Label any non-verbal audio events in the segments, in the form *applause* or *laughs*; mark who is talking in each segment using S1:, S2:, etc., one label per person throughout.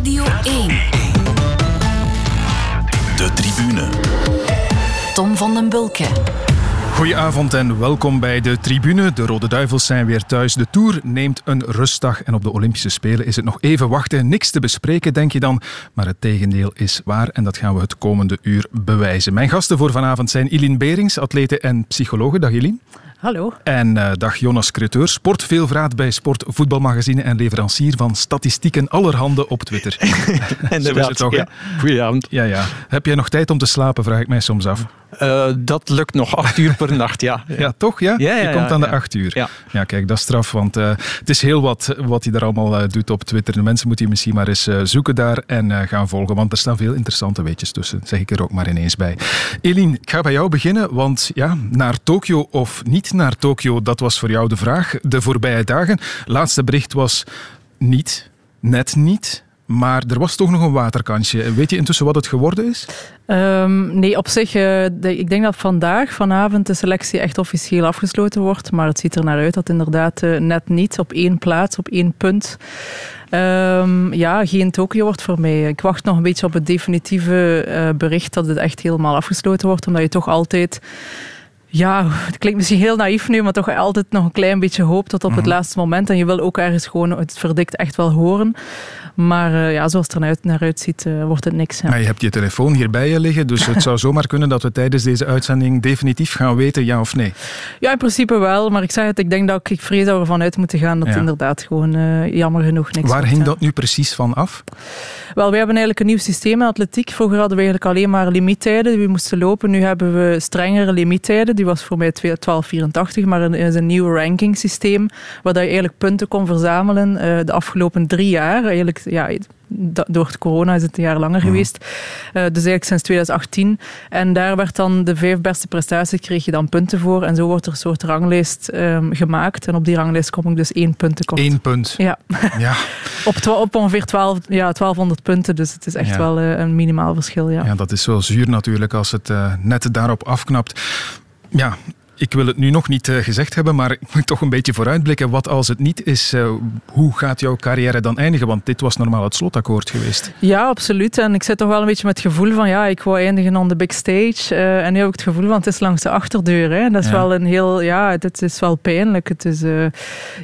S1: Radio 1.
S2: De tribune.
S1: Tom van den Bulke.
S3: Goedenavond en welkom bij de tribune. De Rode Duivels zijn weer thuis. De Tour neemt een rustdag en op de Olympische Spelen is het nog even wachten. Niks te bespreken, denk je dan. Maar het tegendeel is waar en dat gaan we het komende uur bewijzen. Mijn gasten voor vanavond zijn Ilien Berings, atlete en psychologe. Dag Ilien.
S4: Hallo.
S3: En uh, dag Jonas Creteur, sportveelvraat bij Sport Voetbalmagazine en leverancier van statistieken allerhande op Twitter. *laughs*
S5: Inderdaad, toch, ja. Goedenavond.
S3: Ja, ja. Heb jij nog tijd om te slapen, vraag ik mij soms af.
S5: Uh, dat lukt nog acht uur per nacht, ja.
S3: Ja, toch? Ja?
S5: ja, ja
S3: je komt aan de acht uur.
S5: Ja.
S3: kijk, dat is straf, want uh, het is heel wat wat hij daar allemaal uh, doet op Twitter. De mensen moeten je misschien maar eens zoeken daar en gaan volgen, want er staan veel interessante weetjes tussen, zeg ik er ook maar ineens bij. Eline, ik ga bij jou beginnen, want ja, naar Tokio of niet naar Tokio, dat was voor jou de vraag de voorbije dagen. Laatste bericht was niet, net niet. Maar er was toch nog een waterkansje. Weet je intussen wat het geworden is?
S4: Um, nee, op zich, uh, de, ik denk dat vandaag, vanavond, de selectie echt officieel afgesloten wordt. Maar het ziet er naar uit dat inderdaad uh, net niet op één plaats, op één punt. Um, ja, geen Tokio wordt voor mij. Ik wacht nog een beetje op het definitieve uh, bericht dat het echt helemaal afgesloten wordt. Omdat je toch altijd ja, het klinkt misschien heel naïef nu, maar toch altijd nog een klein beetje hoop tot op het
S3: Mhm.
S4: laatste moment. En je wil ook ergens gewoon het verdict echt wel horen. Maar uh, ja, zoals het er uit, naar uitziet, uh, wordt het niks. Ja.
S3: Maar je hebt je telefoon hier bij je liggen, dus het zou zomaar kunnen dat we tijdens deze uitzending definitief gaan weten ja of nee.
S4: Ja, in principe wel. Maar ik zeg het, ik denk dat ik, ik vrees dat we ervan uit moeten gaan dat
S3: Ja.
S4: het inderdaad gewoon uh, jammer genoeg niks
S3: Waar
S4: wordt,
S3: hing
S4: ja.
S3: dat nu precies van af?
S4: Wel, wij hebben eigenlijk een nieuw systeem in atletiek. Vroeger hadden we eigenlijk alleen maar limiettijden die we moesten lopen. Nu hebben we strengere limiettijden. Die was voor mij 12,84, maar er is een nieuw ranking systeem waar dat je eigenlijk punten kon verzamelen de afgelopen drie jaar. Eigenlijk, ja, door het corona is het een jaar langer geweest. Uh, dus eigenlijk sinds 2018. En daar werd dan de vijf beste prestaties kreeg je dan punten voor. En zo wordt er een soort ranglijst um, gemaakt. En op die ranglijst kom ik dus één punt tekort.
S3: Eén punt.
S4: Ja. *laughs*
S3: ja.
S4: op, op ongeveer 12, ja, 1200 punten. Dus het is echt
S3: Ja.
S4: wel uh, een minimaal verschil. Ja.
S3: Ja, dat is wel zuur natuurlijk als het uh, net daarop afknapt. Ja, ik wil het nu nog niet uh, gezegd hebben, maar ik moet toch een beetje vooruitblikken. Wat als het niet is, uh, hoe gaat jouw carrière dan eindigen? Want dit was normaal het slotakkoord geweest.
S4: Ja, absoluut. En ik zit toch wel een beetje met het gevoel van, ja, ik wou eindigen on the big stage. Uh, en nu heb ik het gevoel van, het is langs de achterdeur. Hè. Dat is
S3: Ja.
S4: wel een heel, ja, het is wel pijnlijk. Het is, uh,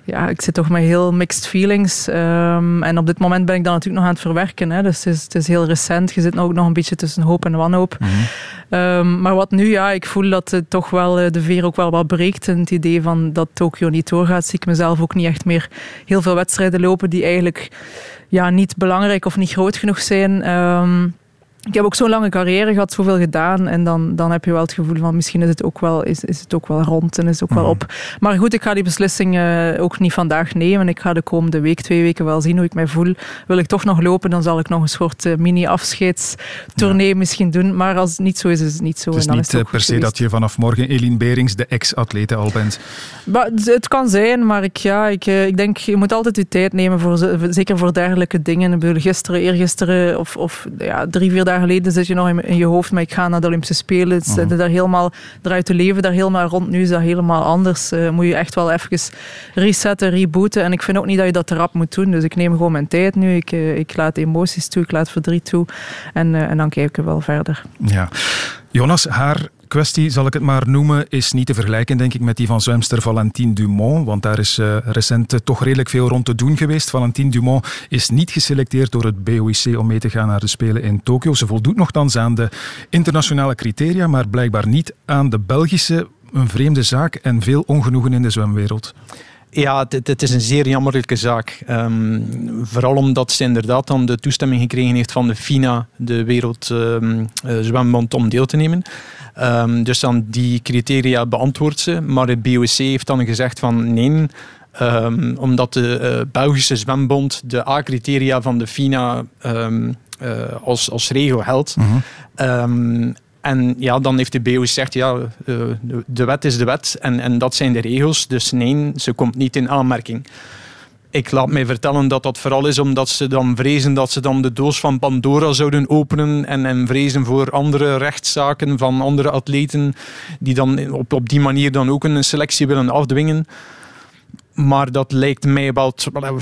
S4: ja, ik zit toch met heel mixed feelings. Um, en op dit moment ben ik dan natuurlijk nog aan het verwerken. Hè. Dus het is, het is heel recent. Je zit ook nog een beetje tussen hoop en wanhoop.
S3: Mhm.
S4: Um, maar wat nu, ja, ik voel dat het toch wel uh, de veer ook wel wat breekt. En het idee van dat Tokio niet doorgaat, zie ik mezelf ook niet echt meer heel veel wedstrijden lopen die eigenlijk ja, niet belangrijk of niet groot genoeg zijn. Um, ik heb ook zo'n lange carrière gehad, zoveel gedaan. En dan, dan heb je wel het gevoel van misschien is het ook wel, is, is het ook wel rond en is het ook wel op. Maar goed, ik ga die beslissing uh, ook niet vandaag nemen. Ik ga de komende week, twee weken wel zien hoe ik mij voel. Wil ik toch nog lopen, dan zal ik nog een soort uh, mini-afscheidstournee ja. misschien doen. Maar als het niet zo is, is het niet zo.
S3: Het is
S4: en dan
S3: niet
S4: is het
S3: uh, per se dat je vanaf morgen Eline Berings, de ex-atlete, al bent.
S4: Maar het kan zijn, maar ik, ja, ik, ik denk, je moet altijd je tijd nemen, voor, zeker voor dergelijke dingen. Ik bedoel, gisteren, eergisteren of, of ja, drie, vier dagen geleden zit je nog in, in je hoofd, maar ik ga naar de Olympische Spelen. Het daar helemaal, eruit te leven daar helemaal rond. Nu is dat helemaal anders. Uh, moet je echt wel even resetten, rebooten. En ik vind ook niet dat je dat te rap moet doen. Dus ik neem gewoon mijn tijd nu. Ik, uh, ik laat emoties toe, ik laat verdriet toe. En, uh, en dan kijken we wel verder.
S3: Ja. Jonas, haar kwestie, zal ik het maar noemen, is niet te vergelijken, denk ik, met die van zwemster Valentine Dumont. Want daar is uh, recent uh, toch redelijk veel rond te doen geweest. Valentine Dumont is niet geselecteerd door het BOIC om mee te gaan naar de Spelen in Tokio. Ze voldoet nogthans aan de internationale criteria, maar blijkbaar niet aan de Belgische. Een vreemde zaak en veel ongenoegen in de zwemwereld.
S5: Ja, het, het, is een zeer jammerlijke zaak. Um, vooral omdat ze inderdaad dan de toestemming gekregen heeft van de FINA, de Wereldzwembond, um, om deel te nemen. Um, dus dan die criteria beantwoordt ze. Maar het BOC heeft dan gezegd van nee, omdat de uh, Belgische Zwembond de A-criteria van de FINA uh, als, als regel geldt.
S3: Mhm.
S5: En ja, dan heeft de BO gezegd, ja, de, de wet is de wet en, en dat zijn de regels. Dus nee, ze komt niet in aanmerking. Ik laat mij vertellen dat dat vooral is omdat ze dan vrezen dat ze dan de doos van Pandora zouden openen en, en vrezen voor andere rechtszaken van andere atleten die dan op, op die manier dan ook een selectie willen afdwingen. Maar dat lijkt mij wel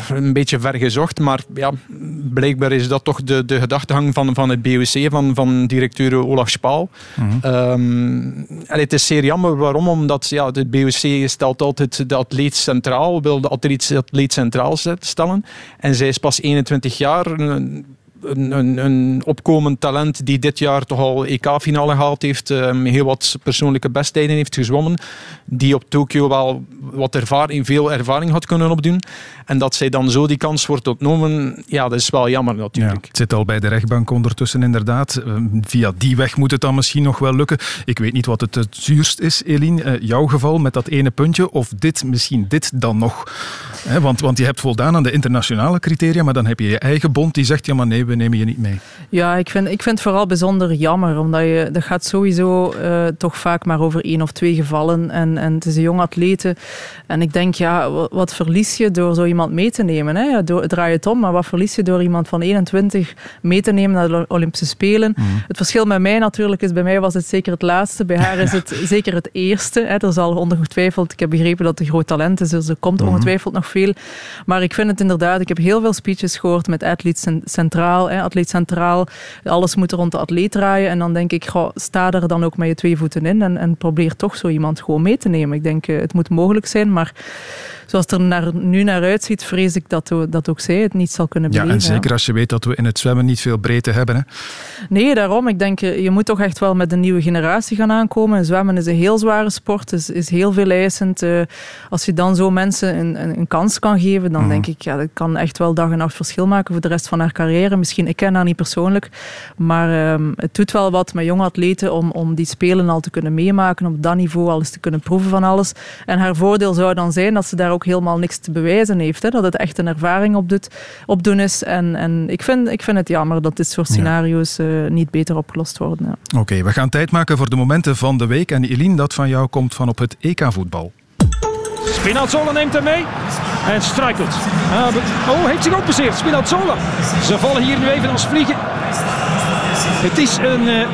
S5: een beetje vergezocht. Maar ja, blijkbaar is dat toch de, de gedachtegang van, van het BOC, van, van directeur Olaf Spaal. Mm het is zeer jammer. Waarom? Omdat ja, het BOC stelt altijd de atleet centraal, wil de atleet, atleet centraal stellen. En zij is pas 21 jaar een, een, een, opkomend talent die dit jaar toch al EK-finale gehaald heeft, um, heel wat persoonlijke besttijden heeft gezwommen, die op Tokio wel wat ervaring, veel ervaring had kunnen opdoen. En dat zij dan zo die kans wordt ontnomen, ja, dat is wel jammer natuurlijk.
S3: het zit al bij de rechtbank ondertussen inderdaad. Ehm, via die weg moet het dan misschien nog wel lukken. Ik weet niet wat het het zuurst is, Eline, uh, jouw geval met dat ene puntje, of dit, misschien dit dan nog. want, want je hebt voldaan aan de internationale criteria, maar dan heb je je eigen bond die zegt, ja maar nee, we nemen je niet mee.
S4: Ja, ik vind, ik vind het vooral bijzonder jammer, omdat je, dat gaat sowieso uh, toch vaak maar over één of twee gevallen. En, en het is een jong atlete. En ik denk, ja, wat verlies je door zo iemand mee te nemen? Hè? Door, draai het om, maar wat verlies je door iemand van 21 mee te nemen naar de Olympische Spelen? Mhm. Het verschil met mij natuurlijk is, bij mij was het zeker het laatste, bij haar is het *laughs* zeker het eerste. Hè? Er zal ongetwijfeld, ik heb begrepen dat het een groot talent is, dus er komt mhm. ongetwijfeld nog veel. Maar ik vind het inderdaad, ik heb heel veel speeches gehoord met athletes centraal, hè, atleet centraal, alles moet rond de atleet draaien. En dan denk ik, sta er dan ook met je twee voeten in en, en probeer toch zo iemand gewoon mee te nemen. Ik denk, eh, het moet mogelijk zijn, maar zoals het er naar, nu naar uitziet, vrees ik dat, dat ook zij het niet zal kunnen beleven.
S3: Ja, en zeker als je weet dat we in het zwemmen niet veel breedte hebben. Hè?
S4: Nee, daarom. Ik denk, je moet toch echt wel met een nieuwe generatie gaan aankomen. Zwemmen is een heel zware sport, is, is heel veel eisend. Uh, als je dan zo mensen een, een, een kans kan geven, dan mhm. denk ik, ja, dat kan echt wel dag en nacht verschil maken voor de rest van haar carrière. Misschien, ik ken haar niet persoonlijk, maar um, het doet wel wat met jonge atleten om, om die spelen al te kunnen meemaken, op dat niveau al eens te kunnen proeven van alles. En haar voordeel zou dan zijn dat ze daar ook helemaal niks te bewijzen heeft. Hè? Dat het echt een ervaring opdoet, opdoen is. En, en ik, vind, ik vind het jammer dat dit soort scenario's uh, niet beter opgelost worden.
S3: Ja. Oké, we gaan tijd maken voor de momenten van de week. En Eline, dat van jou komt van op het EK-voetbal.
S2: Spinazzola neemt hem mee en struikelt. oh, heeft zich ook passeerd. Spinazzola. Ze vallen hier nu even als vliegen. Het is een uh,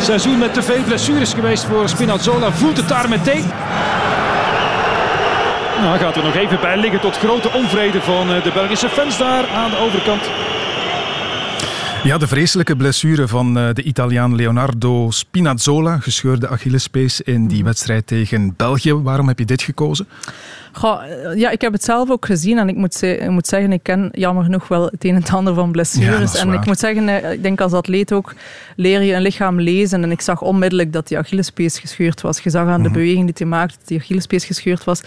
S2: seizoen met te veel blessures geweest voor Spinazzola. Voelt het daar meteen. Nou, gaat er nog even bij liggen tot grote onvrede van eh, de Belgische fans daar aan de overkant.
S3: Ja, de vreselijke blessure van eh, de Italiaan Leonardo Spinazzola, gescheurde Achillespees in die wedstrijd tegen België. Waarom heb je dit gekozen?
S4: Goh, eh, ja, ik heb het zelf ook gezien en ik moet, ik moet zeggen, ik ken jammer genoeg wel het een en het ander van blessures. en ik moet zeggen, eh, ik denk als atleet ook leer je een lichaam lezen. En ik zag onmiddellijk dat die Achillespees gescheurd was. Je zag aan de mhm. beweging die hij maakte dat die Achillespees gescheurd was.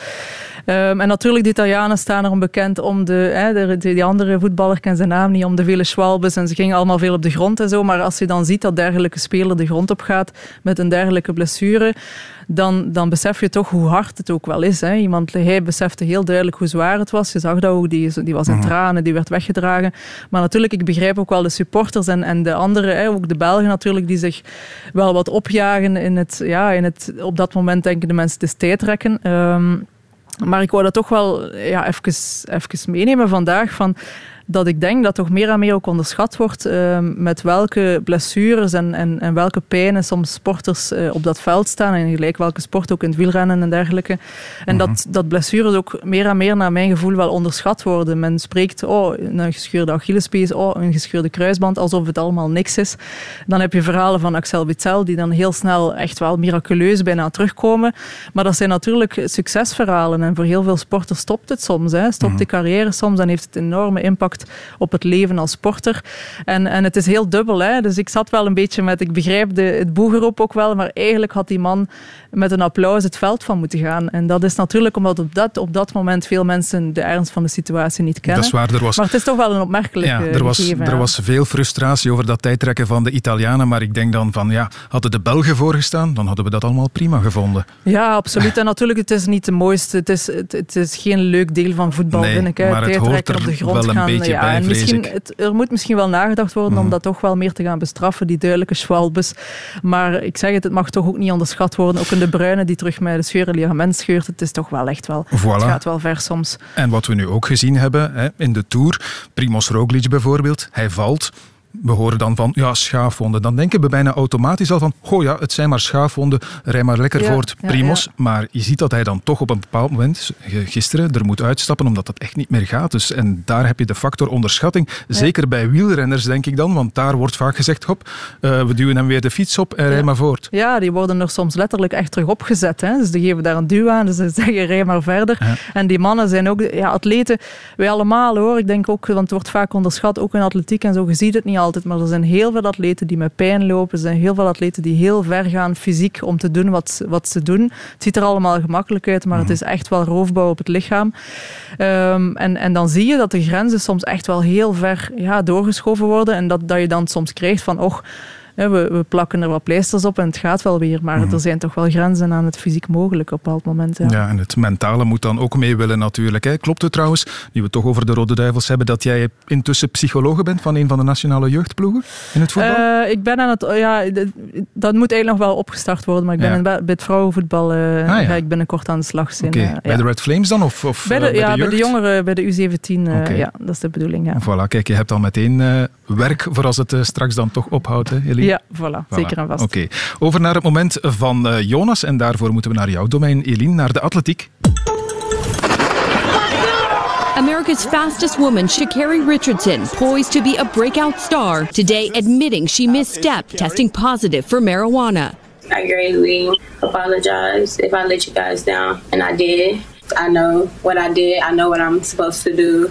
S4: Um, en natuurlijk, de Italianen staan erom bekend om de, hè, de, die andere voetballer, ken zijn naam niet, om de vele schwalbes en ze gingen allemaal veel op de grond en zo. Maar als je dan ziet dat dergelijke speler de grond op gaat met een dergelijke blessure, dan, dan besef je toch hoe hard het ook wel is. Hè. Iemand, hij besefte heel duidelijk hoe zwaar het was. Je zag dat ook, die, die was in mhm. tranen, die werd weggedragen. Maar natuurlijk, ik begrijp ook wel de supporters en, en de anderen, hè, ook de Belgen natuurlijk, die zich wel wat opjagen in het, ja, in het op dat moment denken de mensen het is tijd trekken. Um, maar ik wou dat toch wel ja, even, even meenemen vandaag. Van, dat ik denk dat toch meer en meer ook onderschat wordt uh, met welke blessures en, en, en welke pijnen soms sporters uh, op dat veld staan. En gelijk welke sport ook in het wielrennen en dergelijke. En dat, mhm. dat blessures ook meer en meer naar mijn gevoel wel onderschat worden. Men spreekt, oh, een gescheurde Achillespees, oh, een gescheurde kruisband, alsof het allemaal niks is. Dan heb je verhalen van Axel Witsel, die dan heel snel echt wel miraculeus bijna terugkomen. Maar dat zijn natuurlijk succesverhalen. En voor heel veel sporters stopt het soms. Hè. Stopt mhm. de carrière soms en heeft het enorme impact op het leven als sporter. En, en het is heel dubbel. Hè? Dus ik zat wel een beetje met, ik begrijp de, het boegeroep ook wel, maar eigenlijk had die man met een applaus het veld van moeten gaan. En dat is natuurlijk omdat op dat, op dat moment veel mensen de ernst van de situatie niet kennen.
S3: Dat is waar, er was,
S4: maar het is toch wel een opmerkelijke
S3: ja, er was, Er was veel frustratie over dat tijdrekken van de Italianen, maar ik denk dan van, ja, hadden de Belgen voorgestaan, dan hadden we dat allemaal prima gevonden.
S4: Ja, absoluut. En natuurlijk, het is niet de mooiste, het is, het, is geen leuk deel van voetbal,
S3: nee,
S4: vind ik.
S3: Hè. Maar het hoort er op de grond wel een gaan. beetje ja, bij,
S4: misschien, het, er moet misschien wel nagedacht worden om mhm. dat toch wel meer te gaan bestraffen, die duidelijke schwalbes. Maar ik zeg het, het mag toch ook niet onderschat worden. Ook in de bruine die terug met de scheuren ligament scheurt. Het is toch wel echt wel, voilà. het gaat wel ver soms.
S3: En wat we nu ook gezien hebben hè, in de Tour, Primoz Roglic bijvoorbeeld, hij valt we horen dan van ja, schaafwonden. Dan denken we bijna automatisch al van, oh ja, het zijn maar schaafwonden, rij maar lekker
S4: Ja,
S3: voort, primos.
S4: ja.
S3: Maar je ziet dat hij dan toch op een bepaald moment, gisteren, er moet uitstappen omdat dat echt niet meer gaat. Dus, en daar heb je de factor onderschatting. Zeker bij wielrenners, denk ik dan, want daar wordt vaak gezegd, hop, eh, we duwen hem weer de fiets op en rij maar voort.
S4: Ja, die worden er soms letterlijk echt terug opgezet. Hè. Dus die geven daar een duw aan, dus ze *laughs* zeggen rij maar verder. En die mannen zijn ook ja, atleten. Wij allemaal hoor, ik denk ook, want het wordt vaak onderschat, ook in atletiek en zo, je ziet het niet altijd, maar er zijn heel veel atleten die met pijn lopen. Er zijn heel veel atleten die heel ver gaan fysiek om te doen wat, wat ze doen. Het ziet er allemaal gemakkelijk uit, maar het is echt wel roofbouw op het lichaam. Ehm, en, en dan zie je dat de grenzen soms echt wel heel ver ja, doorgeschoven worden en dat, dat je dan soms krijgt van, och, we, we plakken er wat pleisters op en het gaat wel weer, maar er zijn toch wel grenzen aan het fysiek mogelijk op een bepaald moment. Ja.
S3: Ja, en het mentale moet dan ook mee willen natuurlijk. Hè. Klopt het trouwens, nu we het toch over de Rode Duivels hebben, dat jij intussen psychologe bent van een van de nationale jeugdploegen in het voetbal?
S4: Eh, ik ben aan het, ja, dat moet eigenlijk nog wel opgestart worden, maar ik ben
S3: Ja.
S4: bij het vrouwenvoetbal eh,
S3: ja.
S4: ga ik binnenkort aan de slag zijn. Eh,
S3: bij
S4: ja.
S3: de Red Flames dan? Of, of
S4: bij de,
S3: bij
S4: ja,
S3: de
S4: bij de jongeren, bij de U17, eh,
S3: Oké.
S4: ja, dat is de bedoeling. Ja,
S3: Voilà, kijk, je hebt al meteen werk voor als het straks dan toch ophoudt, hè, Eline?
S4: Ja voilà,
S3: Voilà.
S4: zeker en vast.
S3: Oké, over naar het moment van eh, Jonas. En daarvoor moeten we naar jouw domein, Eline, naar de atletiek.
S6: America's fastest woman, Shakari Richardson, poised to be a breakout star, today admitting she misstepped, testing positive for marijuana.
S7: I greatly apologize if I let you guys down, and I did. I know what I did. I know what I'm supposed to do.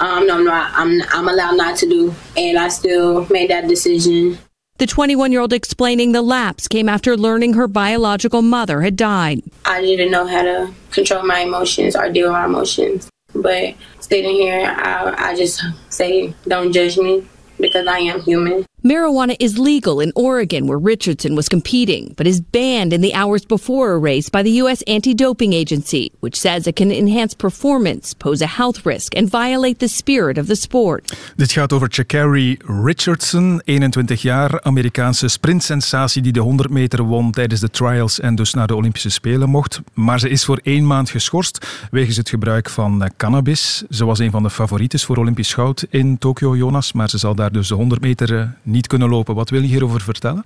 S7: Um, no, I'm not. I'm I'm allowed not to do, and I still made that decision.
S6: The 21 year old explaining the lapse came after learning her biological mother had died.
S7: I didn't know how to control my emotions or deal with my emotions. But sitting here, I, I just say, don't judge me because I am human.
S6: Marijuana is legal in Oregon, where Richardson was competing, but is banned in the hours before a race by the U.S. Anti Doping Agency, which says it can enhance performance, pose a health risk, and violate the spirit of the sport.
S3: Dit gaat over Shakari Richardson, 21 jaar, Amerikaanse sprintsensatie die de 100 meter won tijdens de trials en dus naar de Olympische Spelen mocht. Maar ze is voor één maand geschorst wegens het gebruik van eh, cannabis. Ze was een van de favorieten voor Olympisch goud in Tokio, Jonas, maar ze zal daar dus de 100 meter eh, niet kunnen lopen. Wat wil je hierover vertellen?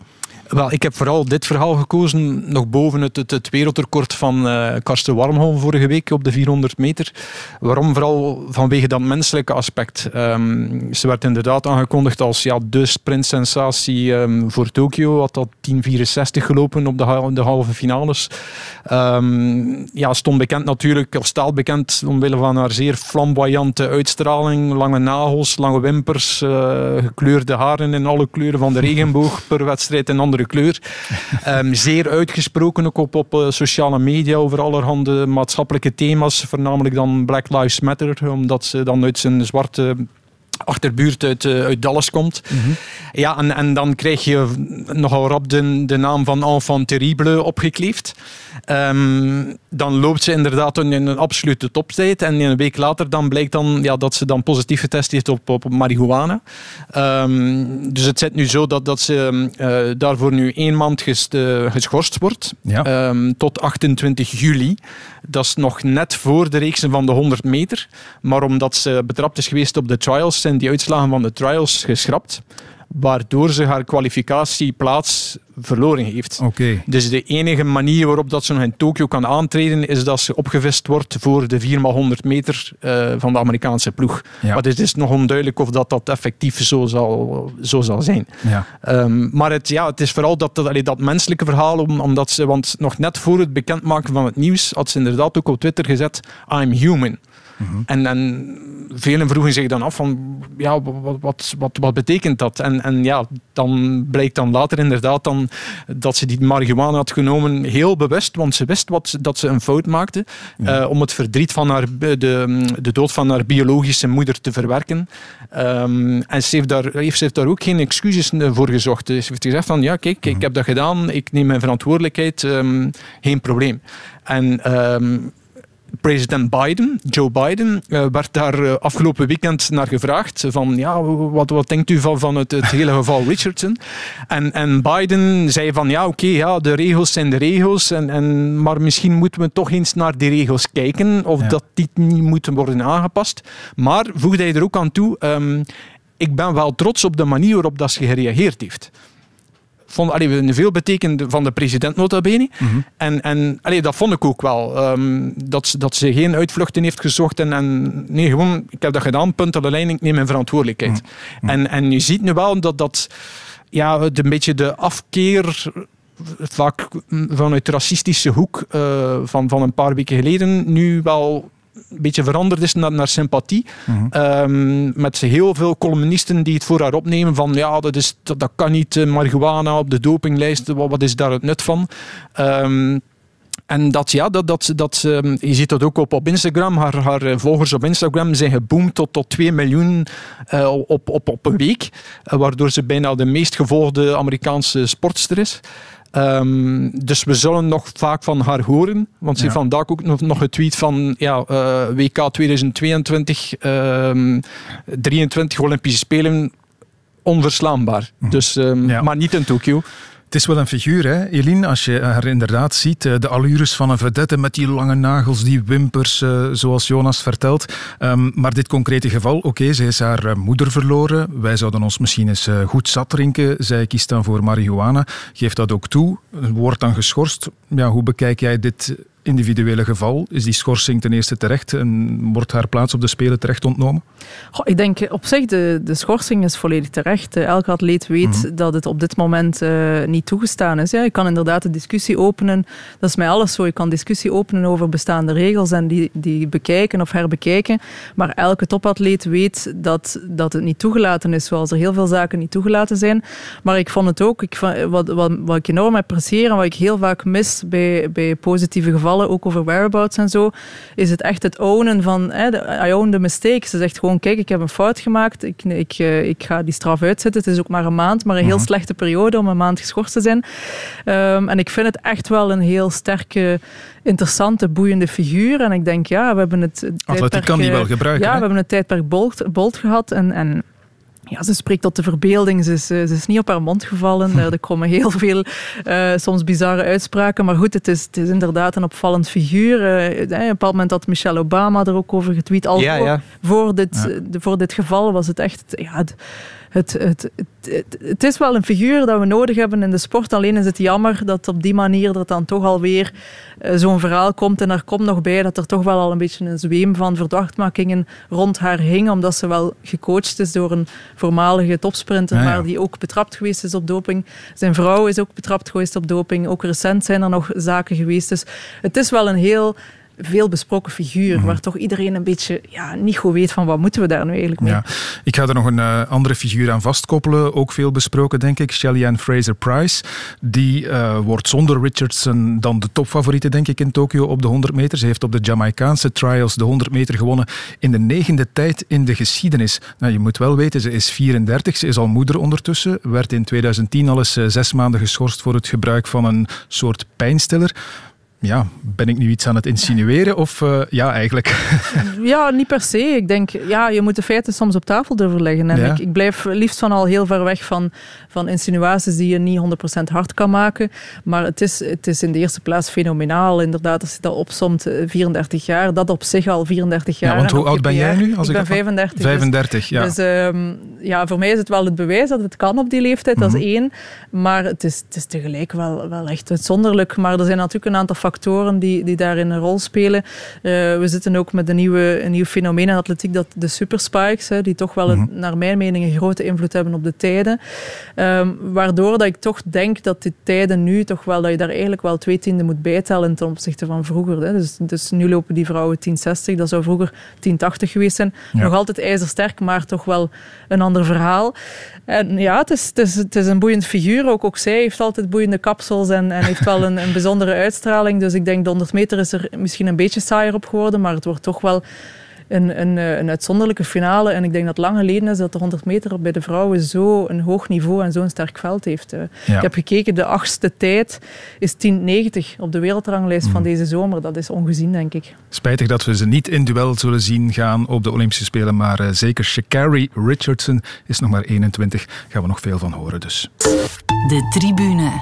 S5: Wel, ik heb vooral dit verhaal gekozen, nog boven het, het, van eh Karsten Warmholm vorige week op de 400 meter. Waarom? Vooral vanwege dat menselijke aspect. Ehm, ze werd inderdaad aangekondigd als ja, de sprintsensatie ehm, voor Tokio. Had dat 10.64 gelopen op de, ha- de halve finales. Ehm, ja, stond bekend natuurlijk, of staat bekend omwille van haar zeer flamboyante uitstraling. Lange nagels, lange wimpers, eh, gekleurde haren in alle kleuren van de regenboog. Per wedstrijd een andere kleur. *laughs* Ehm, zeer uitgesproken ook op, op eh, sociale media over allerhande maatschappelijke thema's. Voornamelijk dan Black Lives Matter, omdat ze dan uit zijn zwarte achterbuurt uit, eh, uit Dallas komt. Ja, en, en dan krijg je nogal rap de, de naam van Enfant Terrible opgekleefd. Ehm, dan loopt ze inderdaad in een absolute toptijd. En een week later dan blijkt dan, ja, dat ze dan positief getest heeft op, op marihuana. Ehm, dus het zit nu zo dat, dat ze eh, daarvoor nu één maand ges- eh, geschorst wordt.
S3: Ja.
S5: Ehm, tot 28 juli. Dat is nog net voor de reeksen van de 100 meter. Maar omdat ze betrapt is geweest op de trials, zijn die uitslagen van de trials geschrapt. Waardoor ze haar kwalificatieplaats verloren heeft. Dus de enige manier waarop dat ze nog in Tokio kan aantreden, is dat ze opgevist wordt voor de 4x100 meter eh, van de Amerikaanse ploeg.
S3: Ja.
S5: Maar het is nog onduidelijk of dat, dat effectief zo zal, zo zal zijn.
S3: Ja.
S5: Ehm, maar het, ja, het is vooral dat, dat, dat menselijke verhaal, om, omdat ze, want nog net voor het bekendmaken van het nieuws had ze inderdaad ook op Twitter gezet: I'm human. En, en velen vroegen zich dan af van, ja, wat, wat, wat, wat betekent dat? En, en ja, dan blijkt dan later inderdaad dan dat ze die marihuana had genomen heel bewust, want ze wist wat, dat ze een fout maakte, eh, om het verdriet van haar, de, de dood van haar biologische moeder te verwerken. Ehm, en ze heeft, daar, heeft, ze heeft daar ook geen excuses voor gezocht. Ze heeft gezegd van, ja, kijk, ik heb dat gedaan, ik neem mijn verantwoordelijkheid, ehm, geen probleem. En... ehm, president Biden, Joe Biden, eh, werd daar eh, afgelopen weekend naar gevraagd van ja, wat, wat denkt u van, van het, het hele geval *laughs* Richardson? En, en Biden zei van ja, oké, ja, de regels zijn de regels, en, en, maar misschien moeten we toch eens naar die regels kijken of
S3: Ja.
S5: dat die niet moeten worden aangepast. Maar voegde hij er ook aan toe, ehm, ik ben wel trots op de manier waarop dat ze gereageerd heeft vond allee, veel betekende van de president nota bene. Mhm. En, en allee, dat vond ik ook wel. Ehm, dat, ze, dat ze geen uitvluchten heeft gezocht. En, en nee, gewoon, ik heb dat gedaan, punt aan de lijn, ik neem mijn verantwoordelijkheid. Mhm. Mhm. En, en je ziet nu wel dat dat ja, een beetje de afkeer vaak vanuit de racistische hoek uh, van, van een paar weken geleden nu wel een beetje veranderd is naar, naar sympathie. -hmm. met heel veel columnisten die het voor haar opnemen van ja, dat, is, dat, dat kan niet, uh, marihuana op de dopinglijst, wat, wat is daar het nut van? Um, en dat, ja, dat, dat, dat, um, je ziet dat ook op, op Instagram. Haar, haar eh, volgers op Instagram zijn geboomd tot, tot 2 miljoen uh, op, op, op een week. Waardoor ze bijna de meest gevolgde Amerikaanse sportster is. Um, dus we zullen nog vaak van haar horen. Want ze ja. heeft vandaag ook nog, nog getweet van ja, uh, WK 2022, um, 23 Olympische Spelen, onverslaanbaar. Mm. Dus, um, ja. Maar niet in Tokio.
S3: Het is wel een figuur, hè, Eline, als je haar inderdaad ziet. De allures van een vedette met die lange nagels, die wimpers, zoals Jonas vertelt. Um, maar dit concrete geval, oké, ze is haar moeder verloren. Wij zouden ons misschien eens goed zat drinken. Zij kiest dan voor marihuana. Geeft dat ook toe. Wordt dan geschorst. Ja, hoe bekijk jij dit individuele geval? Is die schorsing ten eerste terecht en wordt haar plaats op de Spelen terecht ontnomen?
S4: Goh, ik denk op zich de, de schorsing is volledig terecht. Elke atleet weet mm -hmm. dat het op dit moment uh, niet toegestaan is. Ja, je kan inderdaad de discussie openen. Dat is mij alles zo. Je kan discussie openen over bestaande regels en die, die bekijken of herbekijken. Maar elke topatleet weet dat, dat het niet toegelaten is, zoals er heel veel zaken niet toegelaten zijn. Maar ik vond het ook, ik, wat, wat, wat ik enorm apprecieer en wat ik heel vaak mis bij, bij positieve gevallen ook over whereabouts en zo, is het echt het ownen van, hè, de, I own the mistake. Ze zegt gewoon, kijk, ik heb een fout gemaakt, ik, ik, ik ga die straf uitzetten. Het is ook maar een maand, maar een heel slechte periode om een maand geschorst te zijn. Um, en ik vind het echt wel een heel sterke, interessante, boeiende figuur. En ik denk, ja, we hebben het...
S3: Atletiek kan die wel gebruiken.
S4: Ja,
S3: hè?
S4: we hebben het tijdperk Bolt, Bolt gehad en... en ja, ze spreekt tot de verbeelding. Ze is, ze is niet op haar mond gevallen. *laughs* Er komen heel veel uh, soms bizarre uitspraken. Maar goed, het is, het is inderdaad een opvallend figuur. Uh, op een bepaald moment had Michelle Obama er ook over getweet. Al
S5: ja, ja.
S4: Voor, dit, ja. voor dit geval was het echt... Ja, het, het, het, het, is wel een figuur dat we nodig hebben in de sport. Alleen is het jammer dat op die manier er dan toch alweer uh, zo'n verhaal komt. En er komt nog bij dat er toch wel al een beetje een zweem van verdachtmakingen rond haar hing. Omdat ze wel gecoacht is door een voormalige topsprinter, ja, ja. maar die ook betrapt geweest is op doping. Zijn vrouw is ook betrapt geweest op doping. Ook recent zijn er nog zaken geweest. Dus het is wel een heel veel besproken figuur, mm-hmm. waar toch iedereen een beetje ja, niet goed weet van wat moeten we daar nu eigenlijk mee.
S3: Ja. Ik ga er nog een uh, andere figuur aan vastkoppelen, ook veel besproken denk ik, Shelly-Ann Fraser-Price. Die uh, wordt zonder Richardson dan de topfavoriete denk ik in Tokio op de 100 meter. Ze heeft op de Jamaicaanse trials de 100 meter gewonnen in de negende tijd in de geschiedenis. Nou, je moet wel weten, ze is 34, ze is al moeder ondertussen, werd in 2010 al eens uh, zes maanden geschorst voor het gebruik van een soort pijnstiller ja, ben ik nu iets aan het insinueren? Of uh, ja, eigenlijk? *laughs*
S4: Ja, niet per se. Ik denk, ja, je moet de feiten soms op tafel durven leggen. En ja. ik, ik, blijf liefst van al heel ver weg van, van insinuaties die je niet 100% hard kan maken. Maar het is, het is in de eerste plaats fenomenaal. Inderdaad, als je dat opsomt, 34 jaar, dat op zich al 34 jaar.
S3: Ja, want hoe oud ben jij nu?
S4: Als ik, ik ben 35.
S3: 35, dus, ja.
S4: Dus um, ja, voor mij is het wel het bewijs dat het kan op die leeftijd, mm -hmm. dat is één. Maar het is, het is tegelijk wel, wel echt uitzonderlijk. Maar er zijn natuurlijk een aantal factoren die, die daarin een rol spelen. Uh, we zitten ook met een, nieuwe, een nieuw fenomeen in atletiek, dat de superspikes, hè, die toch wel, mm -hmm. naar mijn mening, een grote invloed hebben op de tijden. Um, waardoor dat ik toch denk dat die tijden nu toch wel, dat je daar eigenlijk wel twee tienden moet bijtellen ten opzichte van vroeger. Hè. Dus, dus nu lopen die vrouwen 1060, dat zou vroeger 1080 geweest zijn. Ja. Nog altijd ijzersterk, maar toch wel een ander verhaal. En ja, het is, het is, het is een boeiend figuur. Ook, ook zij heeft altijd boeiende kapsels en, en heeft wel een, een *laughs* bijzondere uitstraling. Dus ik denk de 100 meter is er misschien een beetje saaier op geworden, maar het wordt toch wel een, een, een, uitzonderlijke finale. En ik denk dat het lang geleden is dat de 100 meter bij de vrouwen zo een hoog niveau en zo'n sterk veld heeft. Ja. Ik heb gekeken, de achtste tijd is 10,90 op de wereldranglijst mm. van deze zomer. Dat is ongezien, denk ik.
S3: Spijtig dat we ze niet in duel zullen zien gaan op de Olympische Spelen, maar uh, zeker Shakari Richardson is nog maar 21. Gaan we nog veel van horen dus.
S1: De tribune.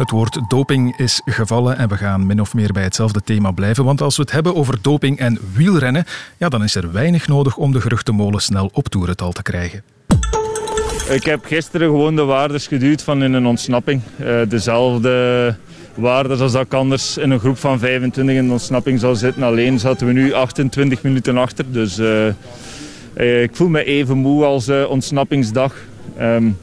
S3: Het woord doping is gevallen en we gaan min of meer bij hetzelfde thema blijven. Want als we het hebben over doping en wielrennen, ja, dan is er weinig nodig om de geruchtenmolen snel op toerental te krijgen.
S8: Ik heb gisteren gewoon de waardes geduwd van in een ontsnapping. Uh, dezelfde waardes als dat ik anders in een groep van 25 in ontsnapping zou zitten. Alleen zaten we nu 28 minuten achter. Dus uh, uh, ik voel me even moe als ontsnappingsdag. Um,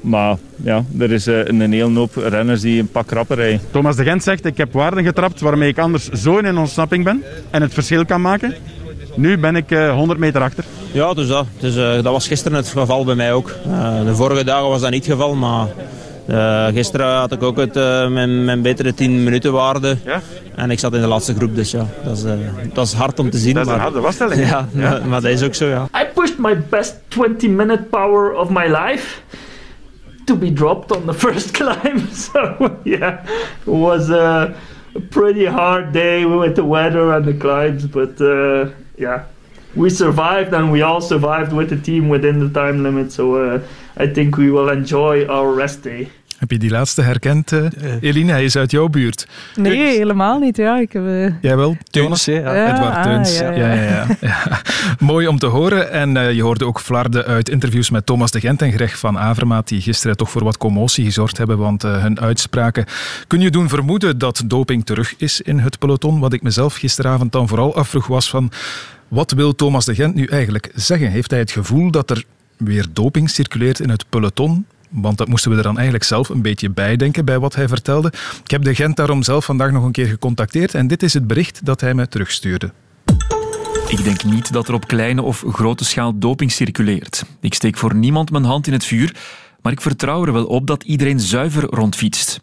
S8: maar ja, er is een, een hele hoop renners die een pak rapper rijden.
S9: Thomas de Gent zegt, ik heb waarden getrapt waarmee ik anders zo in een ontsnapping ben en het verschil kan maken. Nu ben ik 100 meter achter.
S10: Ja, dus dat. Dus, uh, dat was gisteren het geval bij mij ook. Uh, de vorige dagen was dat niet het geval, maar uh, gisteren had ik ook het, mijn, mijn betere 10 minuten waarde. Ja? En ik zat in de laatste groep, dus ja, dat is, dat is hard om te zien.
S9: Dat is
S10: maar,
S9: een harde wasstelling.
S10: Ja, *laughs* ja. Maar, maar, dat is ook zo, ja.
S11: I pushed my best 20 minute power of my life to be dropped on the *laughs* first climb. *laughs* So yeah, it was a pretty hard day with the weather and the climbs, but uh, yeah, we survived and we all survived with the team within the time limit. So uh, I think we will enjoy our rest day.
S3: Heb je die laatste herkend, uh, Eline? Hij is uit jouw buurt.
S4: Nee, helemaal niet. Ja, ik heb, uh...
S3: Jij wel?
S5: Ja.
S3: ja. Edward ah, Teuns. Ja, ja, ja. ja, *laughs* Mooi om te horen. En uh, je hoorde ook Flarde uit interviews met Thomas de Gent en Greg van Avermaat, die gisteren toch voor wat commotie gezorgd hebben, want hun uitspraken kun je doen vermoeden dat doping terug is in het peloton. Wat ik mezelf gisteravond dan vooral afvroeg was van, wat wil Thomas de Gent nu eigenlijk zeggen? Heeft hij het gevoel dat er weer doping circuleert in het peloton? Want dat moesten we er dan eigenlijk zelf een beetje bijdenken bij wat hij vertelde. Ik heb de Gent daarom zelf vandaag nog een keer gecontacteerd en dit is het bericht dat hij me terugstuurde.
S12: Ik denk niet dat er op kleine of grote schaal doping circuleert. Ik steek voor niemand mijn hand in het vuur, maar ik vertrouw er wel op dat iedereen zuiver rondfietst.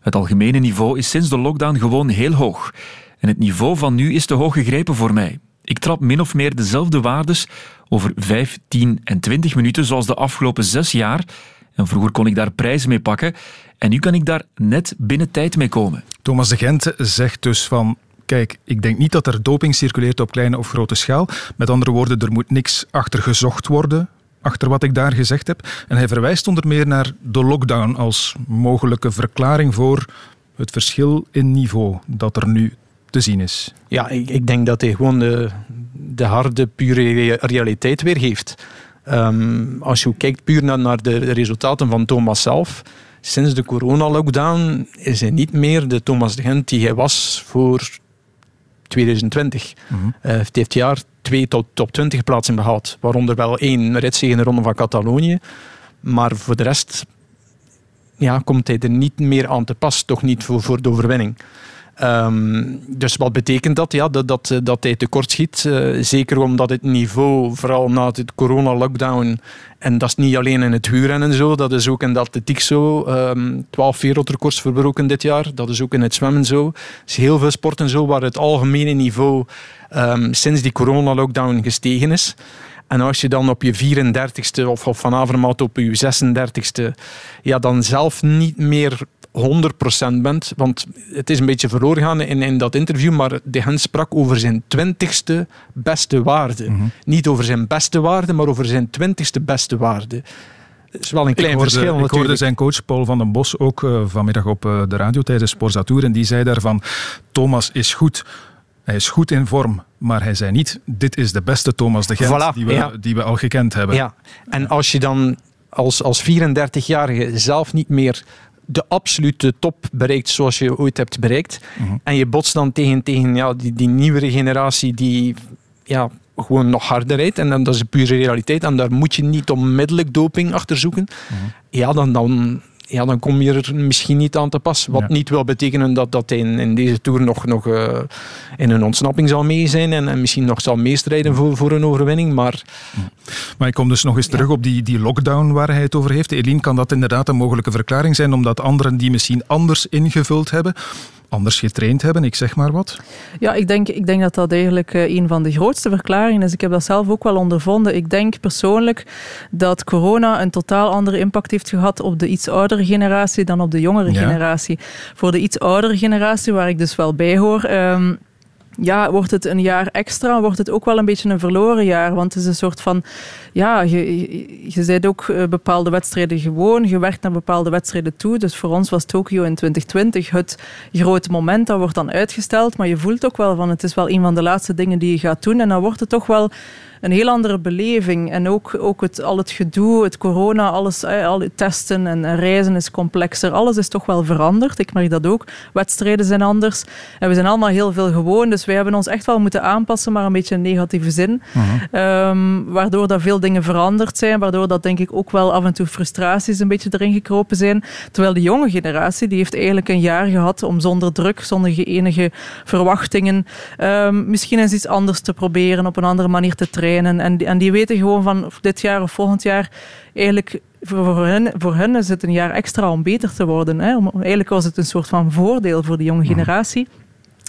S12: Het algemene niveau is sinds de lockdown gewoon heel hoog. En het niveau van nu is te hoog gegrepen voor mij. Ik trap min of meer dezelfde waardes over 5, 10 en 20 minuten zoals de afgelopen zes jaar en vroeger kon ik daar prijzen mee pakken en nu kan ik daar net binnen tijd mee komen.
S3: Thomas de Gent zegt dus van kijk, ik denk niet dat er doping circuleert op kleine of grote schaal. Met andere woorden, er moet niks achter gezocht worden, achter wat ik daar gezegd heb. En hij verwijst onder meer naar de lockdown als mogelijke verklaring voor het verschil in niveau dat er nu te zien is.
S5: Ja, ik, ik denk dat hij gewoon de, de harde, pure realiteit weergeeft. Um, als je kijkt puur naar, naar, de resultaten van Thomas zelf, sinds de corona-lockdown is hij niet meer de Thomas de Gent die hij was voor 2020. Mm -hmm. uh, heeft dit jaar twee top, top 20 plaatsen behaald, waaronder wel één ritzege in de Ronde van Catalonië. Maar voor de rest ja, komt hij er niet meer aan te pas, toch niet voor, voor de overwinning. Um, dus wat betekent dat? Ja, dat, dat, dat hij tekort schiet. Uh, zeker omdat het niveau, vooral na het corona-lockdown, en dat is niet alleen in het huurrennen zo, dat is ook in de atletiek zo. Um, 12 wereldrecords verbroken dit jaar. Dat is ook in het zwemmen zo. Is heel veel sporten zo waar het algemene niveau um, sinds die corona-lockdown gestegen is. En als je dan op je 34ste of, of op je 36ste, ja, dan zelf niet meer 100% bent. Want het is een beetje verloren gaan in, in dat interview, maar de Gent sprak over zijn twintigste beste waarde. Mhm. Niet over zijn beste waarde, maar over zijn twintigste beste waarde. Dat is wel een klein
S3: ik hoorde,
S5: verschil.
S3: Ik hoorde zijn coach Paul van den Bos ook uh, vanmiddag op uh, de radio tijdens Sporza Tour en die zei daarvan, Thomas is goed. Hij is goed in vorm, maar hij zei niet: Dit is de beste Thomas de Gent
S5: voilà,
S3: die, we,
S5: ja.
S3: die we al gekend hebben.
S5: Ja, en als je dan als, als 34-jarige zelf niet meer de absolute top bereikt zoals je ooit hebt bereikt.
S3: Mhm.
S5: En je botst dan tegen, tegen ja, die, die nieuwere generatie die ja, gewoon nog harder rijdt. En dan, dat is pure realiteit. En daar moet je niet onmiddellijk doping achter zoeken.
S3: Mhm.
S5: Ja, dan, dan, ja, dan kom je er misschien niet aan te pas. Wat
S3: Ja.
S5: niet wil betekenen dat, dat hij in, in deze Tour nog, nog eh, in een ontsnapping zal mee zijn en, en misschien nog zal meestrijden voor, voor een overwinning. Maar
S3: Maar ik kom dus nog eens terug op die, die lockdown waar hij het over heeft. Eline, kan dat inderdaad een mogelijke verklaring zijn, omdat anderen die misschien anders ingevuld hebben, anders getraind hebben, ik zeg maar wat?
S4: Ja, ik denk, ik denk dat dat eigenlijk eh, een van de grootste verklaringen is. Ik heb dat zelf ook wel ondervonden. Ik denk persoonlijk dat corona een totaal andere impact heeft gehad op de iets oudere generatie dan op de jongere
S13: Ja.
S4: generatie. Voor de iets oudere generatie, waar ik dus wel bij hoor. ehm, ja, wordt het een jaar extra, wordt het ook wel een beetje een verloren jaar. Want het is een soort van, ja, je, je, je bent ook eh, bepaalde wedstrijden gewoon, je werkt naar bepaalde wedstrijden toe. Dus voor ons was Tokio in 2020 het grote moment, dat wordt dan uitgesteld. Maar je voelt ook wel van, het is wel een van de laatste dingen die je gaat doen. En dan wordt het toch wel een heel andere beleving. En ook, ook het, al het gedoe, het corona, alles, al het testen en reizen is complexer. Alles is toch wel veranderd. Ik merk dat ook. Wedstrijden zijn anders. En we zijn allemaal heel veel gewoon. Dus wij hebben ons echt wel moeten aanpassen, maar een beetje in negatieve zin. Ehm, waardoor dat veel dingen veranderd zijn. Waardoor dat denk ik ook wel af en toe frustraties een beetje erin gekropen zijn. Terwijl de jonge generatie, die heeft eigenlijk een jaar gehad om zonder druk, zonder enige verwachtingen, um, misschien eens iets anders te proberen, op een andere manier te trainen. En, en die weten gewoon van dit jaar of volgend jaar eigenlijk voor hen, voor hen is het een jaar extra om beter te worden. Hè? Om, eigenlijk was het een soort van voordeel voor de jonge generatie.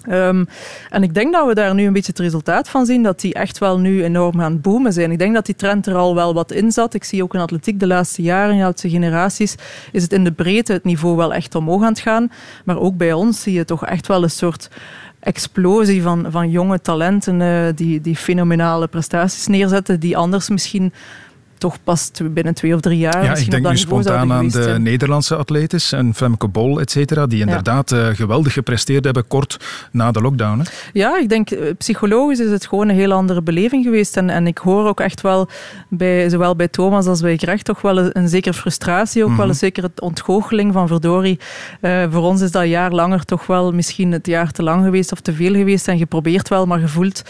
S4: Um, en ik denk dat we daar nu een beetje het resultaat van zien, dat die echt wel nu enorm aan het boomen zijn. Ik denk dat die trend er al wel wat in zat. Ik zie ook in atletiek de laatste jaren, de laatste generaties, is het in de breedte het niveau wel echt omhoog aan het gaan. Maar ook bij ons zie je toch echt wel een soort explosie van, van jonge talenten uh, die, die fenomenale prestaties neerzetten, die anders misschien toch pas binnen twee of drie jaar.
S3: Ja, ik denk nu spontaan aan de Nederlandse atletes en Femke Bol, et cetera, die inderdaad ja. uh, geweldig gepresteerd hebben kort na de lockdown. Hè?
S4: Ja, ik denk uh, psychologisch is het gewoon een heel andere beleving geweest. En, en ik hoor ook echt wel, bij, zowel bij Thomas als bij Greg, toch wel een, een zekere frustratie, ook mm -hmm. wel een zekere ontgoocheling van verdorie. Uh, voor ons is dat jaar langer toch wel misschien het jaar te lang geweest of te veel geweest en geprobeerd wel, maar gevoeld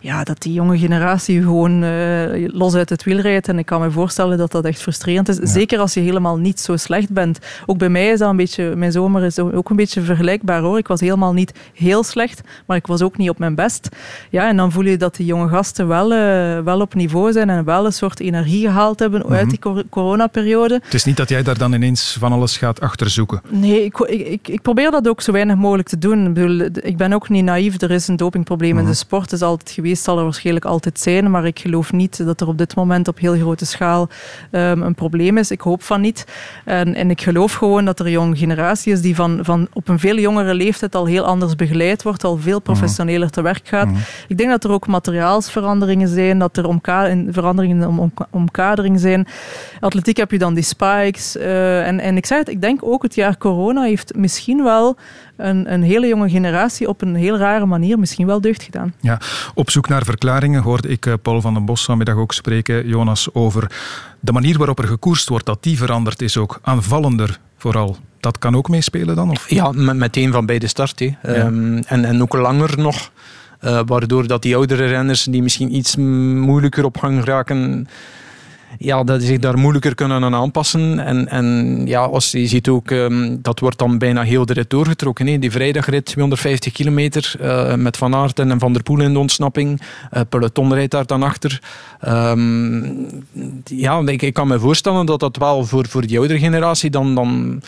S4: ja, dat die jonge generatie gewoon uh, los uit het wiel rijdt. En ik kan me voorstellen dat dat echt frustrerend is. Ja. Zeker als je helemaal niet zo slecht bent. Ook bij mij is dat een beetje, mijn zomer is ook een beetje vergelijkbaar hoor. Ik was helemaal niet heel slecht, maar ik was ook niet op mijn best. Ja, en dan voel je dat die jonge gasten wel, uh, wel op niveau zijn en wel een soort energie gehaald hebben mm -hmm. uit die cor coronaperiode.
S3: Het is niet dat jij daar dan ineens van alles gaat achterzoeken.
S4: Nee, ik, ik, ik probeer dat ook zo weinig mogelijk te doen. Ik, bedoel, ik ben ook niet naïef. Er is een dopingprobleem mm -hmm. in de sport. is altijd geweest zal er waarschijnlijk altijd zijn, maar ik geloof niet dat er op dit moment op heel grote schaal um, een probleem is. Ik hoop van niet. En, en, ik geloof gewoon dat er een jonge generatie is die van, van op een veel jongere leeftijd al heel anders begeleid wordt, al veel professioneler te werk gaat. Mm. Ik denk dat er ook materiaalsveranderingen zijn, dat er omka veranderingen om, om, omkadering zijn. Atletiek heb je dan die spikes. Uh, en, en ik zei het, ik denk ook het jaar corona heeft misschien wel een, een hele jonge generatie op een heel rare manier misschien wel deugd gedaan.
S3: Ja, op zoek naar verklaringen hoorde ik eh, Paul van den Bos vanmiddag ook spreken, Jonas, over de manier waarop er gekoerst wordt, dat die veranderd is ook, aanvallender vooral. Dat kan ook meespelen dan? Of?
S5: Ja, meteen van bij de start. Ja. Um, en, en ook langer nog. Uh, waardoor dat die oudere renners die misschien iets moeilijker op gang raken, ja, dat zich daar moeilijker kunnen aan aanpassen. En, en ja, als je ziet ook, um, dat wordt dan bijna heel de rit doorgetrokken. Die vrijdagrit, 250 kilometer, uh, met Van Aert en Van der Poel in de ontsnapping. Uh, peloton rijdt daar dan achter. Um, ja, ik, ik, kan me voorstellen dat dat wel voor, voor die oudere generatie dan... dan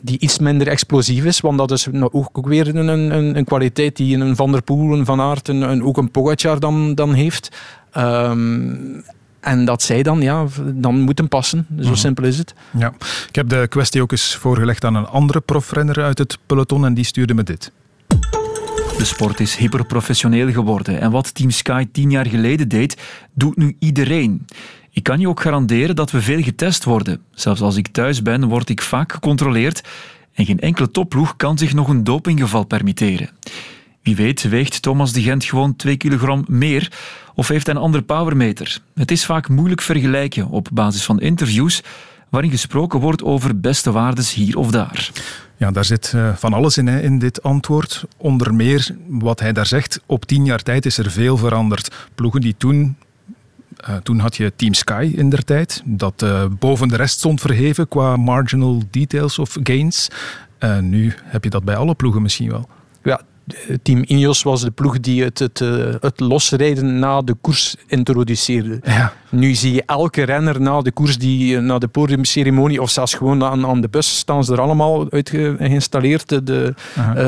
S5: die iets minder explosief is, want dat is ook weer een, een, een kwaliteit die een Van der Poel, een Van Aert, en ook een Pogacar dan, dan heeft. Um, en dat zij dan, ja, dan moeten passen. Zo mm. simpel is het.
S3: Ja. Ik heb de kwestie ook eens voorgelegd aan een andere profrenner uit het peloton en die stuurde me dit.
S12: De sport is hyperprofessioneel geworden en wat Team Sky tien jaar geleden deed, doet nu iedereen. Ik kan je ook garanderen dat we veel getest worden. Zelfs als ik thuis ben, word ik vaak gecontroleerd en geen enkele topploeg kan zich nog een dopinggeval permitteren. Wie weet weegt Thomas de Gent gewoon 2 kilogram meer of heeft hij een andere powermeter. Het is vaak moeilijk vergelijken op basis van interviews waarin gesproken wordt over beste waardes hier of daar.
S3: Ja, daar zit uh, van alles in, hè, in dit antwoord. Onder meer wat hij daar zegt. Op tien jaar tijd is er veel veranderd. Ploegen die toen uh, toen had je Team Sky in der tijd, dat uh, boven de rest stond verheven qua marginal details of gains. Uh, nu heb je dat bij alle ploegen misschien wel.
S5: Ja, Team Ineos was de ploeg die het, het, het losrijden na de koers introduceerde.
S3: Ja.
S5: Nu zie je elke renner na de koers, die, na de podiumceremonie of zelfs gewoon aan, aan de bus, staan ze er allemaal uit geïnstalleerd, de, de,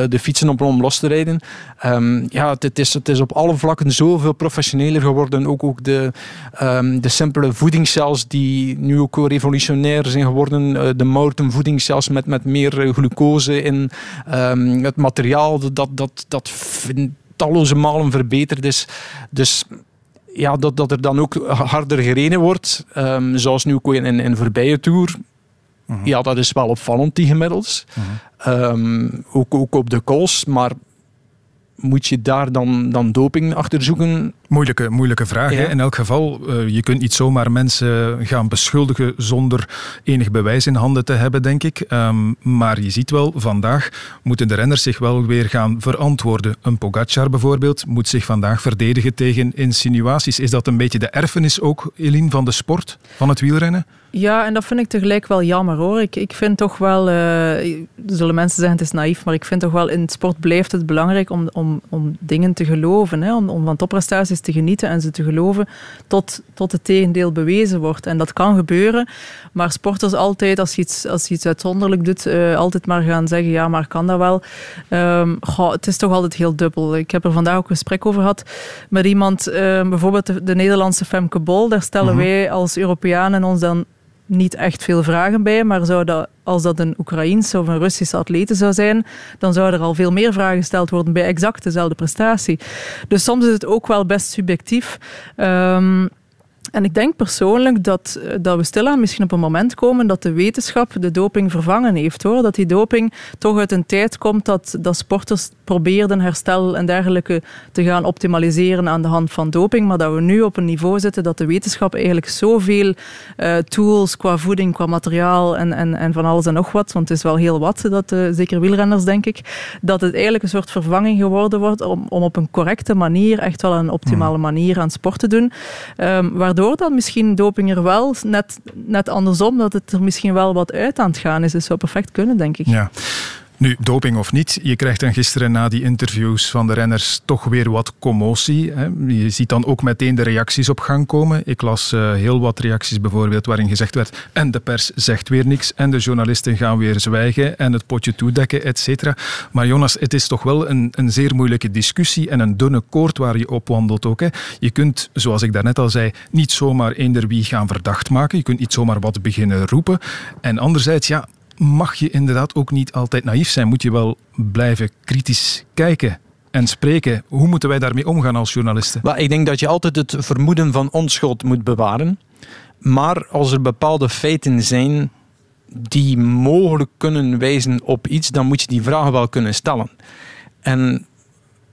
S5: de fietsen om, om los te rijden. Um, ja, het, is, het is op alle vlakken zoveel professioneler geworden. Ook, ook de, um, de simpele voedingscels die nu ook revolutionair zijn geworden. Uh, de mountain met, met meer glucose in um, het materiaal dat, dat, dat talloze malen verbeterd is. Dus ja, dat, dat er dan ook harder gereden wordt. Um, zoals nu ook in, in, in voorbije Tour. Uh -huh. Ja, dat is wel opvallend, die gemiddels. Uh -huh. um, ook, ook op de calls. Maar moet je daar dan, dan doping achter zoeken?
S3: Moeilijke, moeilijke vraag. Hè? In elk geval, uh, je kunt niet zomaar mensen gaan beschuldigen zonder enig bewijs in handen te hebben, denk ik. Um, maar je ziet wel, vandaag moeten de renners zich wel weer gaan verantwoorden. Een Pogacar bijvoorbeeld moet zich vandaag verdedigen tegen insinuaties. Is dat een beetje de erfenis ook, Eline, van de sport, van het wielrennen?
S4: Ja, en dat vind ik tegelijk wel jammer hoor. Ik, ik vind toch wel, uh, zullen mensen zeggen het is naïef, maar ik vind toch wel in het sport blijft het belangrijk om, om, om dingen te geloven. Hè? Om, om van topprestaties te genieten en ze te geloven tot, tot het tegendeel bewezen wordt. En dat kan gebeuren, maar sporters altijd, als je iets, als je iets uitzonderlijk doet, uh, altijd maar gaan zeggen, ja, maar kan dat wel? Um, goh, het is toch altijd heel dubbel. Ik heb er vandaag ook een gesprek over gehad met iemand, uh, bijvoorbeeld de, de, Nederlandse Femke Bol. Daar stellen mm -hmm. wij als Europeanen ons dan niet echt veel vragen bij, maar zou dat, als dat een Oekraïense of een Russische atlete zou zijn, dan zouden er al veel meer vragen gesteld worden bij exact dezelfde prestatie. Dus soms is het ook wel best subjectief. Um, en ik denk persoonlijk dat, dat we stilaan misschien op een moment komen dat de wetenschap de doping vervangen heeft. Hoor. Dat die doping toch uit een tijd komt dat, dat sporters probeerden herstel en dergelijke te gaan optimaliseren aan de hand van doping. Maar dat we nu op een niveau zitten dat de wetenschap eigenlijk zoveel uh, tools qua voeding, qua materiaal en, en, en van alles en nog wat, want het is wel heel wat, dat, uh, zeker wielrenners denk ik, dat het eigenlijk een soort vervanging geworden wordt om, om op een correcte manier, echt wel een optimale manier aan sport te doen. Um, waardoor dan misschien doping er wel net, net andersom, dat het er misschien wel wat uit aan het gaan is. Dat zou perfect kunnen, denk ik.
S3: Ja. Nu, doping of niet, je krijgt dan gisteren na die interviews van de renners toch weer wat commotie. Hè. Je ziet dan ook meteen de reacties op gang komen. Ik las uh, heel wat reacties bijvoorbeeld waarin gezegd werd en de pers zegt weer niks en de journalisten gaan weer zwijgen en het potje toedekken, et cetera. Maar Jonas, het is toch wel een, een zeer moeilijke discussie en een dunne koord waar je op wandelt ook. Hè. Je kunt, zoals ik daarnet al zei, niet zomaar eender wie gaan verdacht maken. Je kunt niet zomaar wat beginnen roepen. En anderzijds, ja, mag je inderdaad ook niet altijd naïef zijn. Moet je wel blijven kritisch kijken en spreken. Hoe moeten wij daarmee omgaan als journalisten?
S5: Ik denk dat je altijd het vermoeden van onschuld moet bewaren. Maar als er bepaalde feiten zijn die mogelijk kunnen wijzen op iets, dan moet je die vragen wel kunnen stellen. En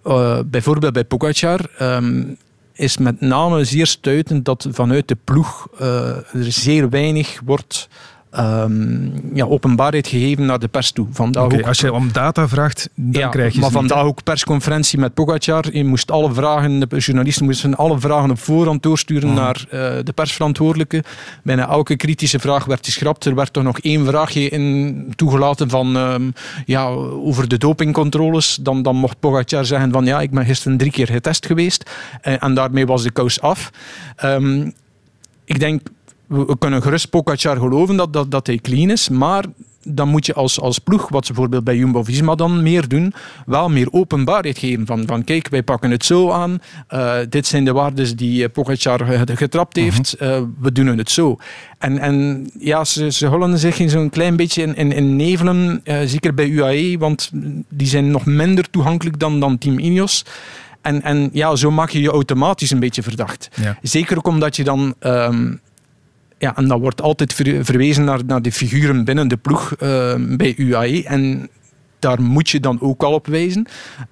S5: uh, bijvoorbeeld bij Pogacar um, is met name zeer stuitend dat vanuit de ploeg uh, er zeer weinig wordt um, ja, openbaarheid gegeven naar de pers toe.
S3: Vandaag okay, ook, als je om data vraagt, dan
S5: ja,
S3: krijg je
S5: Maar
S3: niet,
S5: vandaag ook persconferentie met Pogacar. Je moest alle vragen, de journalisten moesten alle vragen op voorhand doorsturen mm. naar uh, de persverantwoordelijke. Bijna elke kritische vraag werd geschrapt. Er werd toch nog één vraagje in toegelaten van, um, ja, over de dopingcontroles. Dan, dan mocht Pogacar zeggen van ja, ik ben gisteren drie keer getest geweest. Uh, en daarmee was de kous af. Um, ik denk we kunnen gerust Pogacar geloven dat, dat, dat hij clean is, maar dan moet je als, als ploeg, wat ze bijvoorbeeld bij Jumbo-Visma dan meer doen, wel meer openbaarheid geven. Van, van kijk, wij pakken het zo aan. Uh, dit zijn de waarden die Pogacar getrapt heeft. Uh, we doen het zo. En, en ja, ze, ze hullen zich in zo'n klein beetje in, in, in nevelen, zeker bij UAE, want die zijn nog minder toegankelijk dan, dan Team Ineos. En, en ja, zo maak je je automatisch een beetje verdacht.
S3: Ja.
S5: Zeker ook omdat je dan... Um, ja, en dat wordt altijd ver, verwezen naar, naar de figuren binnen de ploeg uh, bij UAE. En daar moet je dan ook al op wijzen.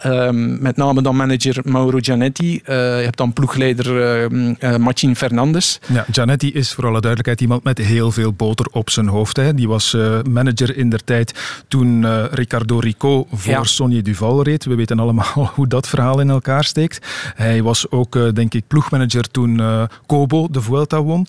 S5: Uh, met name dan manager Mauro Gianetti. Uh, je hebt dan ploegleider uh, Machin Fernandes.
S3: Ja, Gianetti is voor alle duidelijkheid iemand met heel veel boter op zijn hoofd. Hè. Die was manager in der tijd toen Ricardo Rico voor ja. Sonny Duval reed. We weten allemaal *laughs* hoe dat verhaal in elkaar steekt. Hij was ook, denk ik, ploegmanager toen Kobo de Vuelta won.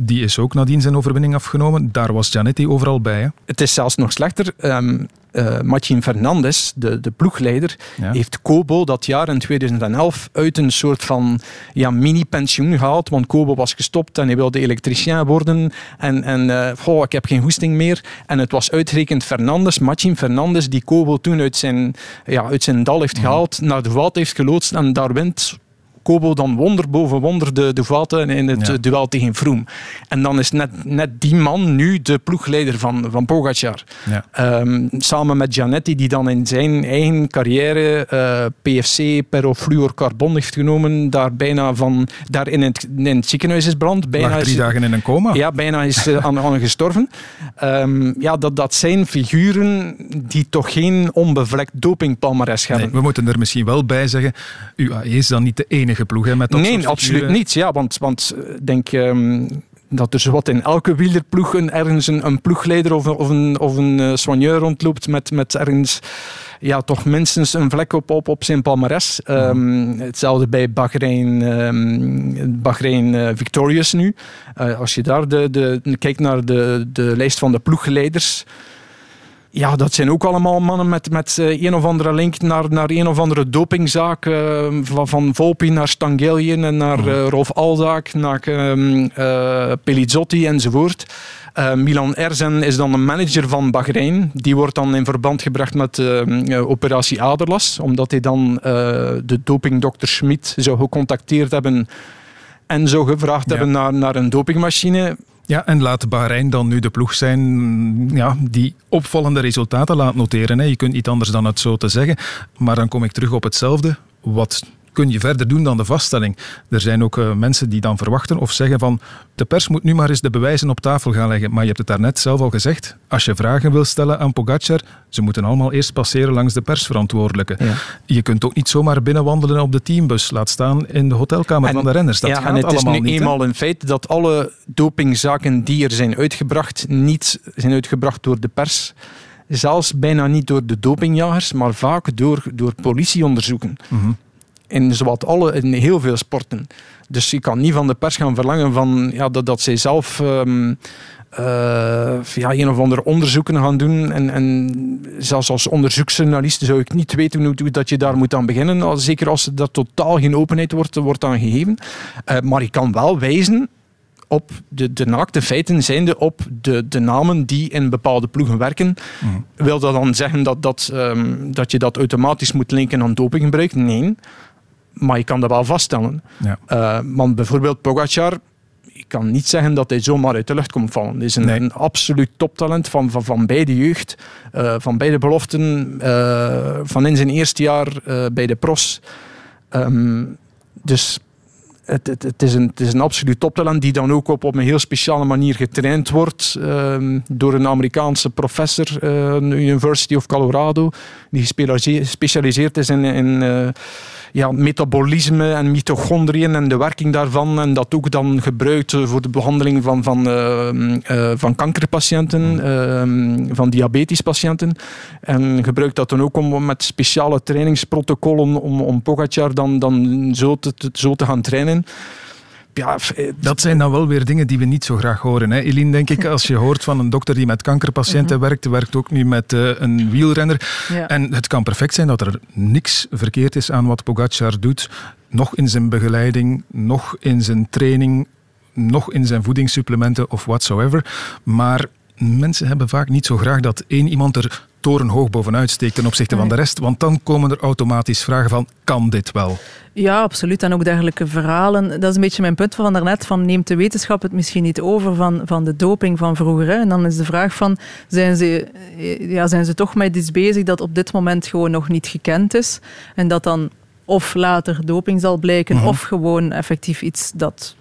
S3: Die is ook nadien zijn overwinning afgenomen. Daar was Gianetti overal bij. Hè?
S5: Het is zelfs nog slechter. Um, uh, Machin Fernandes, de, de ploegleider, ja. heeft Kobo dat jaar in 2011 uit een soort van ja, mini-pensioen gehaald. Want Kobo was gestopt en hij wilde elektricien worden. En, en uh, goh, ik heb geen hoesting meer. En het was uitgerekend Fernandes, Machin Fernandes, die Kobo toen uit zijn, ja, uit zijn dal heeft gehaald, ja. naar de Wout heeft geloodst en daar wint Kobo dan wonder boven wonder de, de vaten in het ja. duel tegen Froome. En dan is net, net die man nu de ploegleider van, van Pogacar.
S3: Ja.
S5: Um, samen met Gianetti, die dan in zijn eigen carrière uh, PFC, perfluorcarbon heeft genomen, daar bijna van, daar in het, in het ziekenhuis is brand. Bijna
S3: drie
S5: is,
S3: dagen in een coma.
S5: Ja, bijna is uh, aan, aan gestorven. Um, ja, dat, dat zijn figuren die toch geen onbevlekt dopingpalmares hebben.
S3: Nee, we moeten er misschien wel bij zeggen, UAE is dan niet de enige enige ploeg hè, met dat
S5: Nee, absoluut niet. Ja, want, want eh, denk ehm, dat er zowat in elke wielerploeg een, ergens een, een ploegleider of, een- of een, of een eh, soigneur rondloopt met, met ergens ja, toch minstens een vlek op, op, op zijn palmares. Ehm, hetzelfde bij Bahrein, ehm, Bahrein eh, Victorious nu. Als je daar de, de, kijkt naar de, de lijst van de ploegleiders... Ja, dat zijn ook allemaal mannen met, met eh, een of andere link naar, naar een of andere dopingzaak. eh, van, van Volpi naar Stangeliën en naar eh, Rolf Alzaak, naar ehm eh, Pelizzotti enzovoort. Milan Erzen is dan een manager van Bahrein. Die wordt dan in verband gebracht met ehm, eh, operatie Aderlas. Omdat hij dan de dopingdokter Schmid zou gecontacteerd hebben en zou gevraagd hebben naar, naar een dopingmachine.
S3: Ja, en laat Bahrein dan nu de ploeg zijn mm, ja, die opvallende resultaten laat noteren. Hè. Je kunt niet anders dan het zo te zeggen. Maar dan kom ik terug op hetzelfde. Wat kun je verder doen dan de vaststelling? Er zijn ook eh, mensen die dan verwachten of zeggen van de pers moet nu maar eens de bewijzen op tafel gaan leggen. Maar je hebt het daarnet zelf al gezegd. Als je vragen wil stellen aan Pogacar, ze moeten allemaal eerst passeren langs de persverantwoordelijke.
S5: Ja.
S3: Je kunt ook niet zomaar binnenwandelen op de teambus. Laat staan in de hotelkamer van de renners. Dat
S5: ja,
S3: gaat
S5: en het is nu
S3: niet.
S5: eenmaal een feit dat alle dopingzaken die er zijn uitgebracht, niet zijn uitgebracht door de pers. Zelfs bijna niet door de dopingjagers, maar vaak door, door politieonderzoeken.
S3: Mhm.
S5: In zowat alle, in heel veel sporten. Dus je kan niet van de pers gaan verlangen van, ja, dat, dat zij zelf eh, ja, een of andere onderzoeken gaan doen. En, en zelfs als onderzoeksjournalist zou ik niet weten hoe, hoe dat je daar moet aan beginnen. Zeker als er dat totaal geen openheid wordt, wordt aan gegeven. Eh, maar ik kan wel wijzen op de, de naakte feiten zijnde op de, de namen die in bepaalde ploegen werken. Wil dat dan zeggen dat, dat, ehm, dat je dat automatisch moet linken aan dopinggebruik? Nee. Maar je kan dat wel vaststellen.
S3: Ja.
S5: Eh, want bijvoorbeeld Pogacar, ik kan niet zeggen dat hij zomaar uit de lucht komt vallen. Hij is een,
S3: Nee.
S5: een absoluut toptalent van, van, van beide jeugd, eh, van beide beloften, eh, van in zijn eerste jaar bij de pros. Ehm, dus het, het, het, is een, het is een absoluut toptalent die dan ook op, op een heel speciale manier getraind wordt ehm, door een Amerikaanse professor, eh, University of Colorado, die gespecialise- gespecialiseerd is in, in ja, metabolisme en mitochondriën en de werking daarvan. En dat ook dan gebruikt voor de behandeling van, van, ehm, eh, van kankerpatiënten, ehm, van diabetespatiënten. En gebruikt dat dan ook om met speciale trainingsprotocollen om, om Pogacar dan, dan zo, te- zo te gaan trainen. Ja, eh,
S3: Dat zijn dan wel weer dingen die we niet zo graag horen. Hè? Eline, denk ik, als je hoort van een dokter die met kankerpatiënten werkt, werkt ook nu met eh, een wielrenner.
S4: Ja.
S3: En het kan perfect zijn dat er niks verkeerd is aan wat Pogacar doet. Nog in zijn begeleiding, nog in zijn training, nog in zijn voedingssupplementen of whatsoever. Maar mensen hebben vaak niet zo graag dat één iemand er torenhoog bovenuit steekt ten opzichte van de rest. Want dan komen er automatisch vragen van, kan dit wel?
S4: Ja, absoluut. En ook dergelijke verhalen. Dat is een beetje mijn punt van daarnet. Van neemt de wetenschap het misschien niet over van, van de doping van vroeger? Hè? En dan is de vraag van, zijn ze, eh, ja, zijn ze toch met iets bezig dat op dit moment gewoon nog niet gekend is? En dat dan of later doping zal blijken,
S3: Mhm.
S4: of gewoon effectief iets dat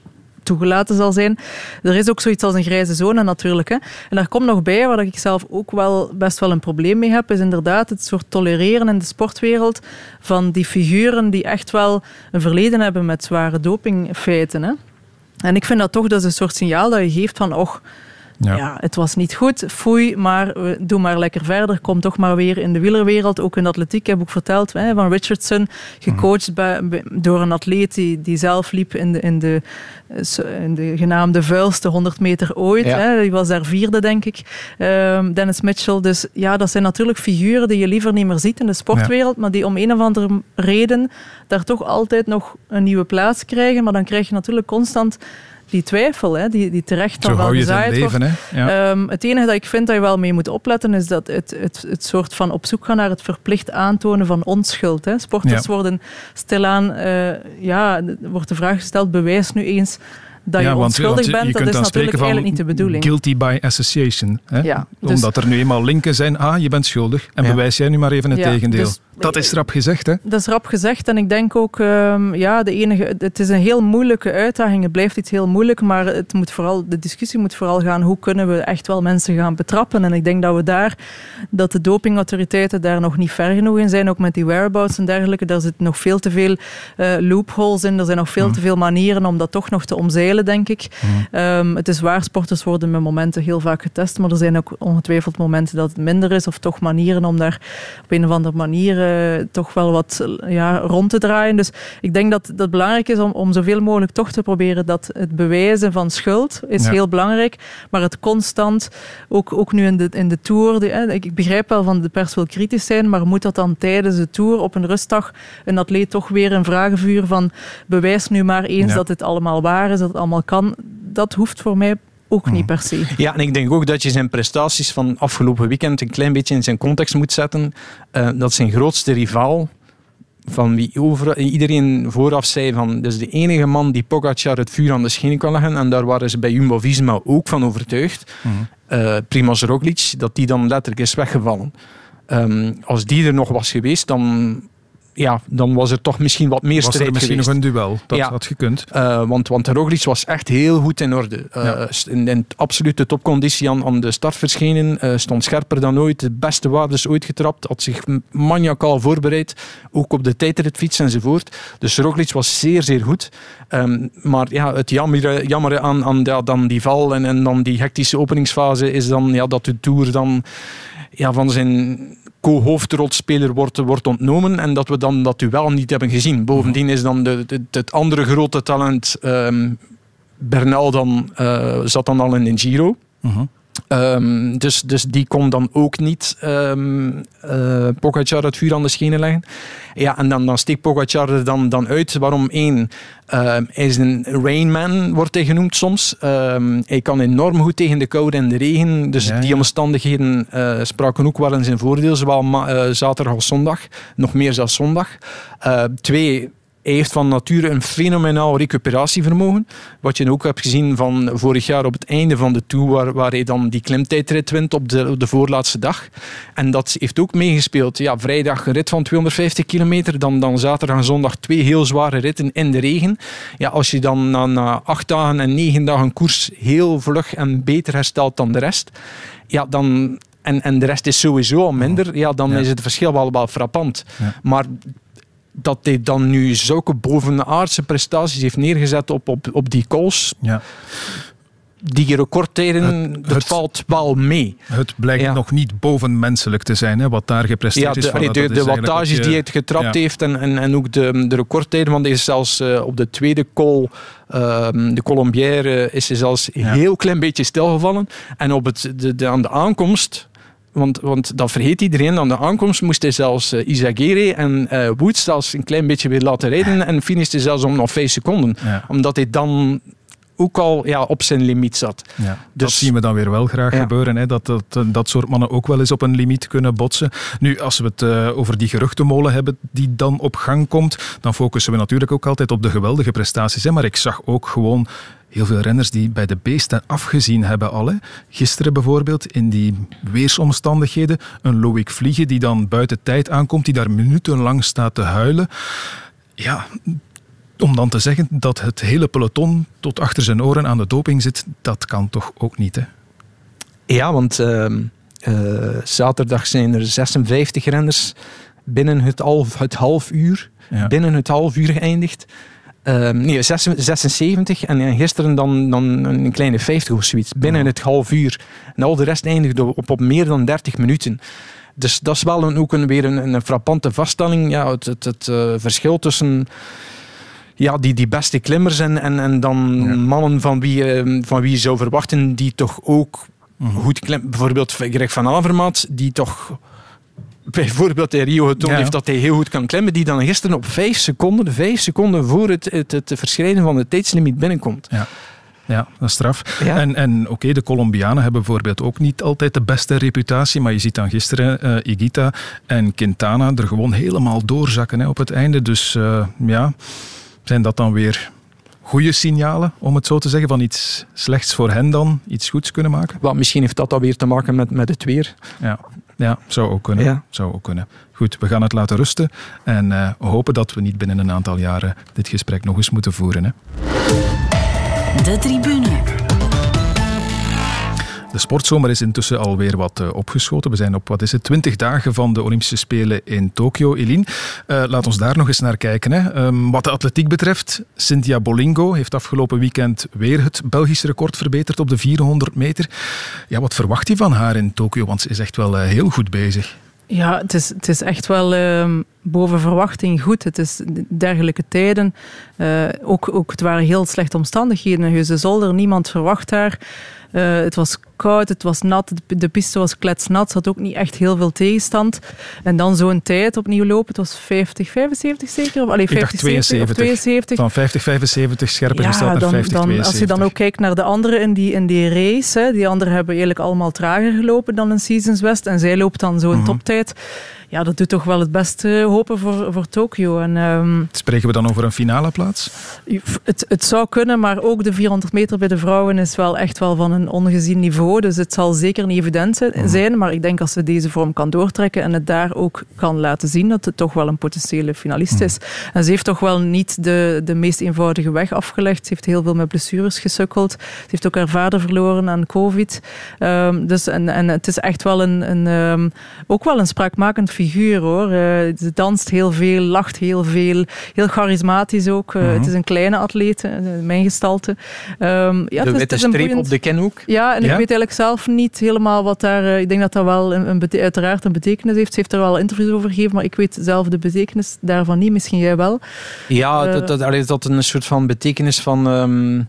S4: toegelaten zal zijn. Er is ook zoiets als een grijze zone natuurlijk. Hè. En daar komt nog bij, waar ik zelf ook wel best wel een probleem mee heb, is inderdaad het soort tolereren in de sportwereld van die figuren die echt wel een verleden hebben met zware dopingfeiten. Hè. En ik vind dat toch dat een soort signaal dat je geeft van, och, ja. het was niet goed, foei, maar we doe maar lekker verder. Kom toch maar weer in de wielerwereld, ook in de atletiek. Ik heb ook verteld hè, van Richardson, gecoacht bij, bij- door een atleet die, die zelf liep in de, in, de, eh, in de genaamde vuilste 100 meter ooit.
S5: Ja.
S4: Hè. Die was daar vierde, denk ik. Ehm, Dennis Mitchell. Dus ja, dat zijn natuurlijk figuren die je liever niet meer ziet in de sportwereld, maar die om een of andere reden daar toch altijd nog een nieuwe plaats krijgen. Maar dan krijg je natuurlijk constant die twijfel, hè, die, die terecht dan
S3: Zo
S4: wel gezaaid wordt.
S3: Hè? Ja.
S4: Ehm, het enige dat ik vind dat je wel mee moet opletten is dat het, het, het soort van op zoek gaan naar het verplicht aantonen van onschuld. Hè. Sporters
S3: Ja.
S4: worden stilaan, eh, ja, wordt de vraag gesteld, bewijs nu eens dat je onschuldig bent, dat is natuurlijk eigenlijk niet de bedoeling.
S3: Guilty by association. Hè?
S4: Ja,
S3: dus... Omdat er nu eenmaal linken zijn, ah, je bent schuldig. En bewijs jij nu maar even het
S4: Ja,
S3: tegendeel.
S4: dus-
S3: dat is rap gezegd, hè?
S4: Dat is rap gezegd en ik denk ook, ehm, ja, de enige, het is een heel moeilijke uitdaging. Het blijft iets heel moeilijk, maar het moet vooral, de discussie moet vooral gaan hoe kunnen we echt wel mensen gaan betrappen. En ik denk dat we daar, dat de dopingautoriteiten daar nog niet ver genoeg in zijn, ook met die whereabouts en dergelijke. Daar zitten nog veel te veel eh, loopholes in. Er zijn nog veel te veel manieren om dat toch nog te omzeilen, denk ik. Ehm, het is waar, sporters worden met momenten heel vaak getest, maar er zijn ook ongetwijfeld momenten dat het minder is, of toch manieren om daar op een of andere manier eh, toch wel wat ja, rond te draaien. Dus ik denk dat het belangrijk is om, om zoveel mogelijk toch te proberen dat het bewijzen van schuld is
S13: Ja.
S4: heel belangrijk, maar het constant, ook, ook nu in de, in de Tour, eh, ik ik begrijp wel van de pers wil kritisch zijn, maar moet dat dan tijdens de Tour op een rustdag een atleet toch weer een vragenvuur van bewijs nu maar eens
S5: Ja.
S4: dat het allemaal waar is, dat het allemaal kan. Dat hoeft voor mij ook niet per se.
S5: Ja, en ik denk ook dat je zijn prestaties van afgelopen weekend een klein beetje in zijn context moet zetten. Eh, dat zijn grootste rivaal, van wie over, iedereen vooraf zei van, dat is de enige man die Pogacar het vuur aan de schenen kan leggen. En daar waren ze bij Jumbo-Visma ook van overtuigd. Eh Primoz Roglic, dat die dan letterlijk is weggevallen. Ehm, als die er nog was geweest, dan, ja, dan was er toch misschien wat meer
S3: Was er
S5: strijd
S3: misschien
S5: geweest.
S3: nog een duel? Dat
S5: Ja.
S3: had gekund.
S5: Eh, want, want Roglic was echt heel goed in orde. Eh,
S3: Ja.
S5: In, in absolute topconditie aan, aan de start verschenen. eh, stond scherper dan ooit. De beste waardes ooit getrapt. Had zich maniacaal voorbereid. Ook op de tijdritfiets enzovoort. Dus Roglic was zeer, zeer goed. Ehm, maar ja, het jammer, jammer aan, aan ja, dan die val en, en dan die hectische openingsfase is dan ja, dat de Tour dan ja, van zijn co-hoofdrolspeler wordt, wordt ontnomen en dat we dan dat duel niet hebben gezien. Bovendien is dan de, het andere grote talent ehm, Bernal dan, eh, zat dan al in de Giro. Ehm, dus, dus die kon dan ook niet ehm eh, Pogacar het vuur aan de schenen leggen. Ja, en dan, dan steekt Pogacar er dan, dan uit. Waarom? één, ehm, hij is een Rainman, wordt hij genoemd soms. Hij kan enorm goed tegen de koude en de regen. Dus die omstandigheden eh, spraken ook wel in zijn voordeel. Zowel eh, zaterdag als zondag. Nog meer zelfs zondag. Twee, hij heeft van nature een fenomenaal recuperatievermogen. Wat je ook hebt gezien van vorig jaar op het einde van de Tour, waar, waar hij dan die klimtijdrit wint op de, op de voorlaatste dag. En dat heeft ook meegespeeld. Ja, vrijdag een rit van 250 kilometer, dan, dan zaterdag en zondag twee heel zware ritten in de regen. Ja, als je dan na, na acht dagen en negen dagen koers heel vlug en beter herstelt dan de rest, ja, dan... En, en de rest is sowieso al minder, ja, dan is het verschil wel, wel frappant. Maar dat hij dan nu zulke bovenaardse prestaties heeft neergezet op, op, op die calls.
S3: Ja.
S5: Die recordtijden, dat valt wel mee.
S3: Het blijkt nog niet bovenmenselijk te zijn, hè, wat daar gepresteerd
S5: Ja,
S3: is.
S5: de, allee,
S3: dat
S5: de,
S3: is
S5: de
S3: eigenlijk
S5: wattages die hij getrapt
S3: ja.
S5: heeft en, en, en ook de, de recordtijden, want hij is zelfs eh, op de tweede call, ehm, de Colombière, is hij zelfs een heel klein beetje stilgevallen. En op het, de, de, aan de aankomst, want, want dat vergeet iedereen, aan de aankomst moest hij zelfs uh, Izagirre en eh Woods zelfs een klein beetje weer laten rijden en finishte zelfs om nog vijf seconden.
S3: Ja.
S5: Omdat hij dan ook al ja, op zijn limiet zat.
S3: Ja, dat
S5: Dus-
S3: zien we dan weer wel graag
S5: Ja.
S3: gebeuren. Hè, dat, dat dat soort mannen ook wel eens op een limiet kunnen botsen. Nu, als we het eh, over die geruchtenmolen hebben die dan op gang komt, dan focussen we natuurlijk ook altijd op de geweldige prestaties. Hè. Maar ik zag ook gewoon heel veel renners die bij de beesten afgezien hebben al. Hè. Gisteren bijvoorbeeld, in die weersomstandigheden, een Loïc Vliegen die dan buiten tijd aankomt, die daar minutenlang staat te huilen. Ja, om dan te zeggen dat het hele peloton tot achter zijn oren aan de doping zit, dat kan toch ook niet, hè?
S5: Ja, want ehm, eh, zaterdag zijn er 56 renners binnen het half, het half uur,
S3: Ja.
S5: binnen het half uur geëindigd. Ehm, nee, 76 76 en, en gisteren dan, dan een kleine 50 of zoiets. Binnen het half uur. En al de rest eindigde op, op meer dan 30 minuten. Dus dat is wel een, ook een, weer een, een frappante vaststelling. Ja, het het, het eh, verschil tussen ja, die, die beste klimmers en, en, en dan mannen van wie, eh, van wie je zou verwachten die toch ook goed klimmen. Bijvoorbeeld Greg van Avermaat, die toch bijvoorbeeld in Rio getoond
S3: Ja.
S5: heeft dat hij heel goed kan klimmen, die dan gisteren op vijf seconden, vijf seconden voor het, het, van de tijdslimiet binnenkomt.
S3: Ja. Ja, dat is straf. En, en oké, de Colombianen hebben bijvoorbeeld ook niet altijd de beste reputatie, maar je ziet dan gisteren eh Igita en Quintana er gewoon helemaal doorzakken hè, op het einde. Dus eh, ja, zijn dat dan weer goede signalen, om het zo te zeggen, van iets slechts voor hen dan iets goeds kunnen maken?
S5: Wat, misschien heeft dat dan weer te maken met, met het weer.
S3: Ja. Ja, zou ook kunnen.
S5: Ja.
S3: Zou ook kunnen. Goed, we gaan het laten rusten en uh, hopen dat we niet binnen een aantal jaren dit gesprek nog eens moeten voeren. Hè.
S1: De tribune.
S3: De sportzomer is intussen alweer wat uh, opgeschoten. We zijn op, wat is het, 20 dagen van de Olympische Spelen in Tokio. Eline, uh, laat ons daar nog eens naar kijken. Hè. Um, wat de atletiek betreft, Cynthia Bolingo heeft afgelopen weekend weer het Belgische record verbeterd op de 400 meter. Ja, wat verwacht je van haar in Tokio? Want ze is echt wel uh, heel goed bezig.
S4: Ja, het is, het is echt wel uh, boven verwachting goed. Het is dergelijke tijden. Ook, ook, het waren heel slechte omstandigheden. Heuse Zolder, niemand verwacht haar. Het was koud, het was nat, de piste was kletsnat, ze had ook niet echt heel veel tegenstand. En dan zo'n tijd opnieuw lopen, het was 50, 75 zeker? Of, allee, 50,
S3: 72.
S4: 72.
S3: Van 50, 75 scherper
S4: ja,
S3: gesteld naar
S4: dan,
S3: 50,
S4: dan,
S3: 72.
S4: Als je dan ook kijkt naar de anderen in die, in die race, hè, die anderen hebben eigenlijk allemaal trager gelopen dan een Seasons West. En zij loopt dan zo'n -hmm. toptijd. Ja, dat doet toch wel het beste hopen voor, voor Tokio. En, um,
S3: Spreken we dan over een finale plaats?
S4: Het, het zou kunnen, maar ook de 400 meter bij de vrouwen is wel echt wel van een ongezien niveau. Dus het zal zeker niet evident zijn. Maar ik denk als ze deze vorm kan doortrekken en het daar ook kan laten zien dat het toch wel een potentiële finalist is. En ze heeft toch wel niet de, de meest eenvoudige weg afgelegd. Ze heeft heel veel met blessures gesukkeld. Ze heeft ook haar vader verloren aan COVID. Um, dus en, en het is echt wel een, een um, ook wel een spraakmakend figuur hoor. Uh, ze danst heel veel, lacht heel veel, heel charismatisch ook. Uh, mm -hmm. Het is een kleine atleet, uh, mijn gestalte. Um,
S5: ja, de
S4: het is,
S5: witte
S4: het is een
S5: streep
S4: boeiend...
S5: op de kenhoek.
S4: Ja, en ja? ik weet eigenlijk zelf niet helemaal wat daar... Uh, ik denk dat dat wel een, een uiteraard een betekenis heeft. Ze heeft er wel interviews over gegeven, maar ik weet zelf de betekenis daarvan niet. Misschien jij wel.
S5: Ja, uh, dat, dat, allee, dat een soort van betekenis van... Um,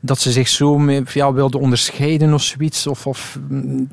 S5: dat ze zich zo mee, ja, wilde onderscheiden of zoiets. Of, of,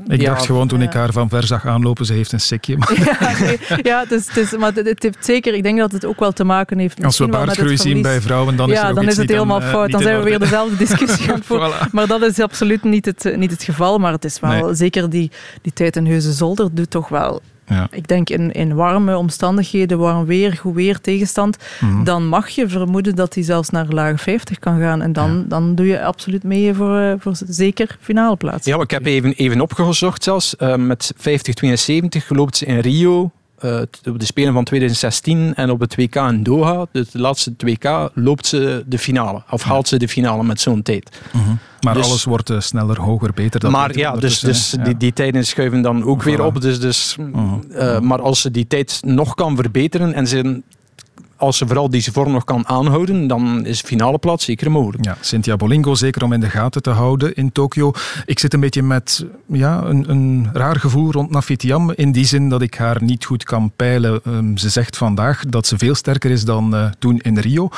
S3: ik
S5: ja,
S3: dacht gewoon toen ik haar van ver zag aanlopen, ze heeft een sikje. Maar... *laughs*
S4: Ja, nee, ja het is, maar het heeft zeker, ik denk dat het ook wel te maken heeft.
S3: Als we baardgroei zien bij vrouwen, dan is,
S4: ja,
S3: er ook
S4: dan
S3: iets
S4: is het
S3: niet
S4: helemaal
S3: aan,
S4: fout. Dan zijn we weer dezelfde *laughs* discussie aan voilà. Maar dat is absoluut niet het, niet het geval. Maar het is wel, nee. zeker die, die tijd in Heuse Zolder doet toch wel
S3: ja.
S4: Ik denk in, in warme omstandigheden, warm weer, goed weer, tegenstand, mm-hmm. dan mag je vermoeden dat hij zelfs naar lage 50 kan gaan. En dan, ja. dan doe je absoluut mee voor, uh, voor zeker finale plaats.
S5: Ja, ik heb even, even opgezocht zelfs. Uh, met 50-72 loopt ze in Rio. Uh, op de Spelen van 2016 en op het WK in Doha, dus de laatste WK, loopt ze de finale. Of haalt ze de finale met zo'n tijd.
S3: Mm-hmm. Maar dus, alles wordt uh, sneller, hoger, beter. Dat
S5: maar ja, dus, dus ja. Die, die tijden schuiven dan ook voilà. weer op. Dus, dus,
S3: mm-hmm.
S5: uh, maar als ze die tijd nog kan verbeteren en ze, als ze vooral deze vorm nog kan aanhouden, dan is finale plaats zeker mogelijk.
S3: Ja, Cynthia Bolingo zeker om in de gaten te houden in Tokio. Ik zit een beetje met ja, een, een raar gevoel rond Nafitiam. In die zin dat ik haar niet goed kan peilen. Um, ze zegt vandaag dat ze veel sterker is dan uh, toen in Rio.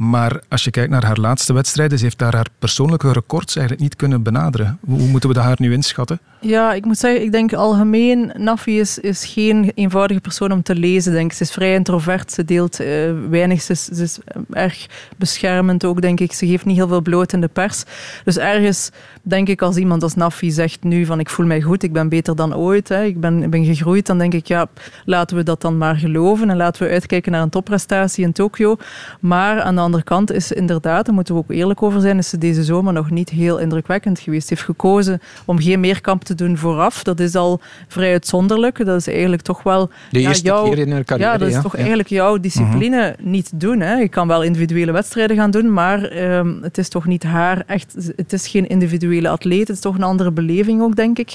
S3: Maar als je kijkt naar haar laatste wedstrijden, ze heeft daar haar persoonlijke records eigenlijk niet kunnen benaderen. Hoe, moeten we dat haar nu inschatten?
S4: Ja, ik moet zeggen, ik denk algemeen, Nafi is, is geen eenvoudige persoon om te lezen. Denk. Ze is vrij introvert, ze deelt uh, weinig, ze is, is erg beschermend ook, denk ik. Ze geeft niet heel veel bloot in de pers. Dus ergens denk ik als iemand als Nafi zegt nu van ik voel mij goed, ik ben beter dan ooit, hè, ik, ben, ben gegroeid, dan denk ik ja, laten we dat dan maar geloven en laten we uitkijken naar een topprestatie in Tokio. Maar aan de andere kant is inderdaad, daar moeten we ook eerlijk over zijn, is ze deze zomer nog niet heel indrukwekkend geweest. Ze heeft gekozen om geen meerkamp te doen vooraf. Dat is al vrij uitzonderlijk. Dat is eigenlijk toch wel...
S5: De eerste
S4: ja, jouw,
S5: keer in haar carrière.
S4: Ja, dat is
S5: ja.
S4: toch
S5: ja.
S4: eigenlijk jouw discipline uh-huh. niet doen. Hè. Je kan wel individuele wedstrijden gaan doen, maar um, het is toch niet haar echt... Het is geen individuele atleet. Het is toch een andere beleving ook, denk ik.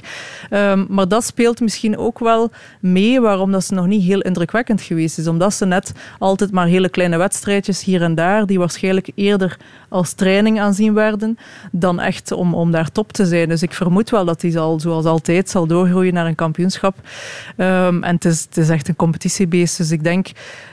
S4: Um, maar dat speelt misschien ook wel mee waarom dat ze nog niet heel indrukwekkend geweest is. Omdat ze net altijd maar hele kleine wedstrijdjes hier en daar, die waarschijnlijk eerder als training aanzien werden, dan echt om, om daar top te zijn. Dus ik vermoed wel dat hij zal, zoals altijd, zal doorgroeien naar een kampioenschap. Um, en het is, het is echt een competitiebeest. Dus ik denk,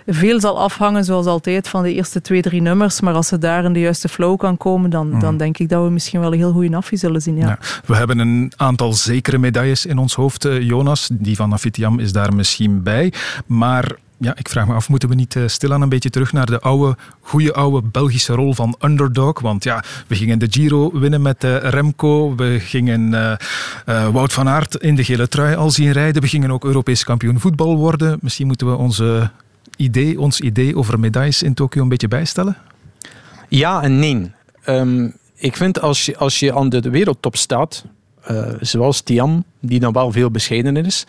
S4: veel zal afhangen, zoals altijd, van de eerste twee, drie nummers. Maar als ze daar in de juiste flow kan komen, dan, mm. dan denk ik dat we misschien wel een heel goede Nafi zullen zien. Ja.
S3: Ja, we hebben een aantal zekere medailles in ons hoofd, Jonas. Die van Nafitiam is daar misschien bij. Maar ja, ik vraag me af, moeten we niet uh, stilaan een beetje terug naar de oude, goede oude Belgische rol van underdog? Want ja, we gingen de Giro winnen met uh, Remco. We gingen uh, Wout van Aert in de gele trui al zien rijden. We gingen ook Europees kampioen voetbal worden. Misschien moeten we onze idee, ons idee over medailles in Tokio een beetje bijstellen?
S5: Ja en nee. Ehm, ik vind als je, als je aan de wereldtop staat, uh, zoals Tiam, die dan wel veel bescheidener is,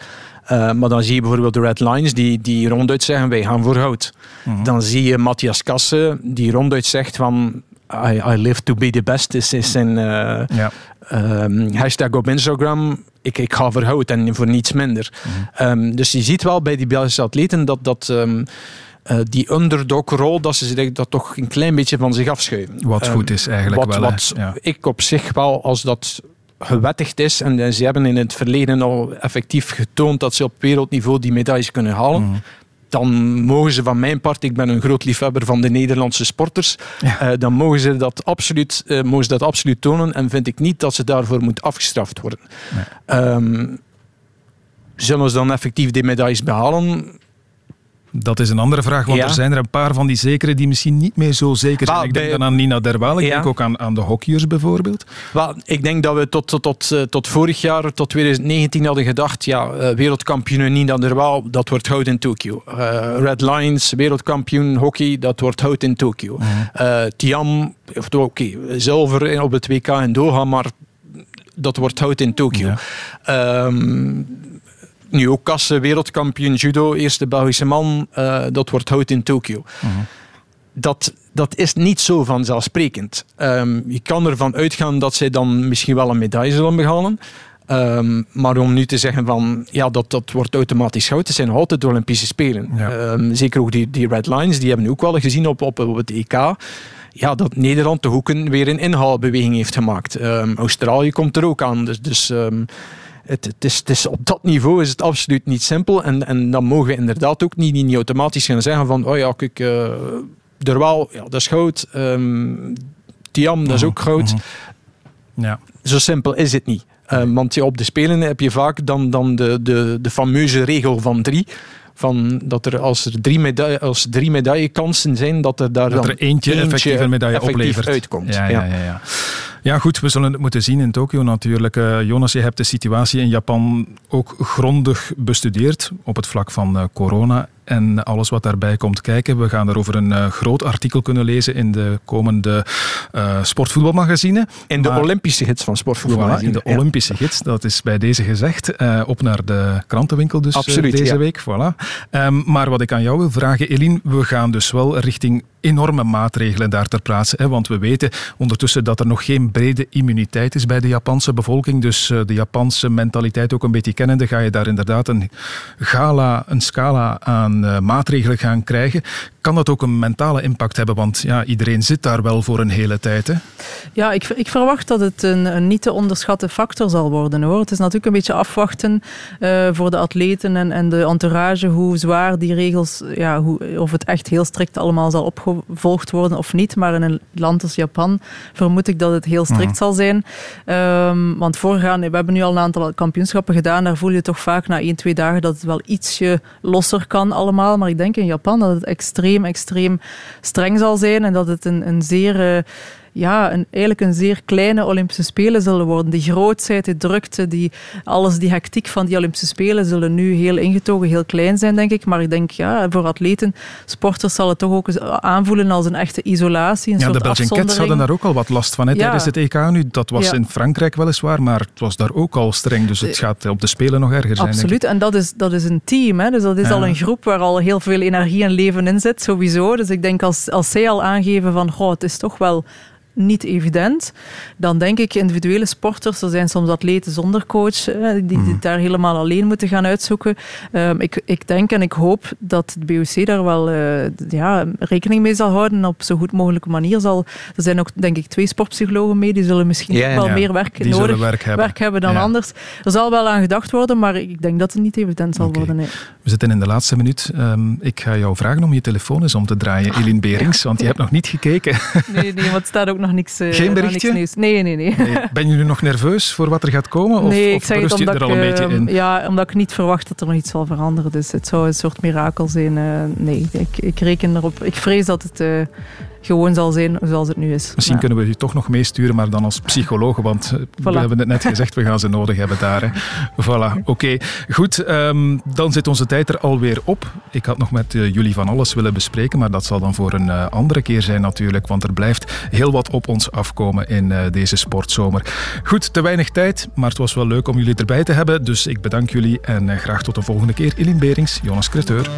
S5: uh, maar dan zie je bijvoorbeeld de Red Lines die, die ronduit zeggen wij gaan voor hout. Mm Dan zie je Matthias Kasse die ronduit zegt van I, I live to be the best is, is zijn uh, ja. um, hashtag op Instagram. Ik, ik ga voor hout en voor niets minder. Mm um, dus je ziet wel bij die Belgische atleten dat, dat um, uh, die underdog-rol, dat ze zich dat toch een klein beetje van zich afschuiven.
S3: Wat goed is eigenlijk
S5: wat,
S3: wel.
S5: Wat ja. ik op zich wel, als dat gewettigd is en ze hebben in het verleden al effectief getoond dat ze op wereldniveau die medailles kunnen halen. Mm dan mogen ze van mijn part, ik ben een groot liefhebber van de Nederlandse sporters, ja. uh, dan mogen ze, dat absoluut, uh, mogen ze dat absoluut tonen en vind ik niet dat ze daarvoor moet afgestraft worden. Nee. Um, zullen ze dan effectief die medailles behalen?
S3: Dat is een andere vraag, want ja. er zijn er een paar van die zekere die misschien niet meer zo zeker zijn. Well, ik denk bij, dan aan Nina Derwaal, ik ja. denk ook aan, aan de hockeyers bijvoorbeeld.
S5: Ik denk dat we tot, tot, tot, uh, tot vorig jaar, tot 2019 hadden gedacht, ja, uh, wereldkampioen Nina Derwaal, dat wordt goud in Tokio. Uh, Red Lions, wereldkampioen hockey, dat wordt goud in Tokio. -hmm. Tiam, oké, okay, zilver op het WK in Doha, maar dat wordt goud in Tokio. Ja. Um, nu ook Kasse, wereldkampioen judo, eerste Belgische man, uh, dat wordt hout in Tokio. -huh. dat, dat is niet zo vanzelfsprekend. Um, je kan ervan uitgaan dat zij dan misschien wel een medaille zullen behalen. Um, maar om nu te zeggen van ja, dat, dat wordt automatisch goud, het zijn altijd de Olympische Spelen. Ja. Um, zeker ook die, die Red Lines, die hebben we ook wel gezien op, op, op het EK ja, dat Nederland toch ook een, weer een inhaalbeweging heeft gemaakt. Um, Australië komt er ook aan. Dus, dus um, het, het, is, het is, op dat niveau is het absoluut niet simpel. En, en dan mogen we inderdaad ook niet, niet automatisch gaan zeggen van oh ja, kijk, uh, Derwaal, ja, dat is goud. Um, Tiam, dat is ook goud.
S3: -huh. Ja.
S5: Zo simpel is het niet. Uh, want ja, op de Spelen heb je vaak dan, dan de, de, de fameuze regel van drie van dat er als er drie, medaille, als drie medaillekansen zijn, dat er daar
S3: dat
S5: dan
S3: er eentje, eentje effectief een medaille oplevert.
S5: uitkomt.
S3: Ja, ja, ja, ja. Ja, goed, we zullen het moeten zien in Tokio natuurlijk. Uh, Jonas, je hebt de situatie in Japan ook grondig bestudeerd op het vlak van uh, corona en alles wat daarbij komt kijken. We gaan erover een uh, groot artikel kunnen lezen in de komende uh, sportvoetbalmagazine.
S5: In de maar, Olympische gids van sportvoetbalmagazine.
S3: Voilà, in de Olympische gids, dat is bij deze gezegd. Uh, op naar de krantenwinkel dus
S5: Absoluut,
S3: deze
S5: ja.
S3: week. Voilà. Um, maar wat ik aan jou wil vragen, Eline, we gaan dus wel richting enorme maatregelen daar ter plaatse. Hè, want we weten ondertussen dat er nog geen brede immuniteit is bij de Japanse bevolking. Dus uh, de Japanse mentaliteit ook een beetje kennende, ga je daar inderdaad een gala, een scala aan uh, maatregelen gaan krijgen. Kan dat ook een mentale impact hebben? Want ja, iedereen zit daar wel voor een hele tijd. Hè?
S4: Ja, ik, ik verwacht dat het een, een, niet te onderschatte factor zal worden. Het is natuurlijk een beetje afwachten uh, voor de atleten en, en de entourage hoe zwaar die regels, ja, hoe, of het echt heel strikt allemaal zal opgevolgd worden of niet. Maar in een land als Japan vermoed ik dat het heel strikt mm. zal zijn. Um, want voorgaande, we hebben nu al een aantal kampioenschappen gedaan. Daar voel je toch vaak na één, twee dagen dat het wel ietsje losser kan allemaal. Maar ik denk in Japan dat het extreem extreem streng zal zijn en dat het een, een zeer... Uh, ja, een, eigenlijk een zeer kleine Olympische Spelen zullen worden. Die grootheid, die drukte, die, alles, die hectiek van die Olympische Spelen zullen nu heel ingetogen, heel klein zijn, denk ik. Maar ik denk, ja, voor atleten, sporters zal het toch ook aanvoelen als een echte isolatie. Een
S3: ja,
S4: soort
S3: de Belgian Cats hadden daar ook al wat last van hè, ja. tijdens het EK nu. Dat was ja. in Frankrijk weliswaar, maar het was daar ook al streng. Dus het gaat op de Spelen nog erger zijn.
S4: Absoluut, en dat is, dat is een team. Hè. Dus dat is al een groep waar al heel veel energie en leven in zit, sowieso. Dus ik denk als, als zij al aangeven van, goh, het is toch wel niet evident. Dan denk ik individuele sporters, er zijn soms atleten zonder coach, die, die het daar helemaal alleen moeten gaan uitzoeken. Um, ik, ik denk en ik hoop dat het BOC daar wel uh, ja, rekening mee zal houden en op zo goed mogelijke manier zal. Er zijn ook denk ik twee sportpsychologen mee, die zullen misschien
S3: ja,
S4: wel
S3: ja.
S4: meer werk
S3: die
S4: nodig
S3: werk hebben.
S4: werk hebben dan anders. Er zal wel aan gedacht worden, maar ik denk dat het niet evident zal
S3: okay.
S4: worden. Nee.
S3: We zitten in de laatste minuut. Um, ik ga jou vragen om je telefoon eens om te draaien, *laughs* Eline Berings, want je hebt nog niet gekeken.
S4: Nee, nee, want het staat ook nog niks. Uh,
S3: Geen berichtje?
S4: Niks nee, nee, nee,
S3: nee. *laughs* Ben je nu nog nerveus voor wat er gaat komen? Of,
S4: nee,
S3: of
S4: ik zeg het
S3: je
S4: omdat
S3: er al een
S4: ik,
S3: beetje in?
S4: Ja, omdat ik niet verwacht dat er nog iets zal veranderen. Dus het zou een soort mirakel zijn. Uh, nee, ik, ik reken erop. Ik vrees dat het... Gewoon zal zijn zoals het nu is.
S3: Misschien kunnen we u toch nog meesturen, maar dan als psycholoog, want eh, we hebben het net *laughs* gezegd, we gaan ze nodig hebben daar. Hè. Voilà, *laughs* oké. Goed, ehm, dan zit onze tijd er alweer op. Ik had nog met uh, jullie van alles willen bespreken, maar dat zal dan voor een uh, andere keer zijn natuurlijk, want er blijft heel wat op ons afkomen in deze sportzomer. Goed, te weinig tijd, maar het was wel leuk om jullie erbij te hebben, dus ik bedank jullie en graag tot de volgende keer. Eline Berings, Jonas Creteur.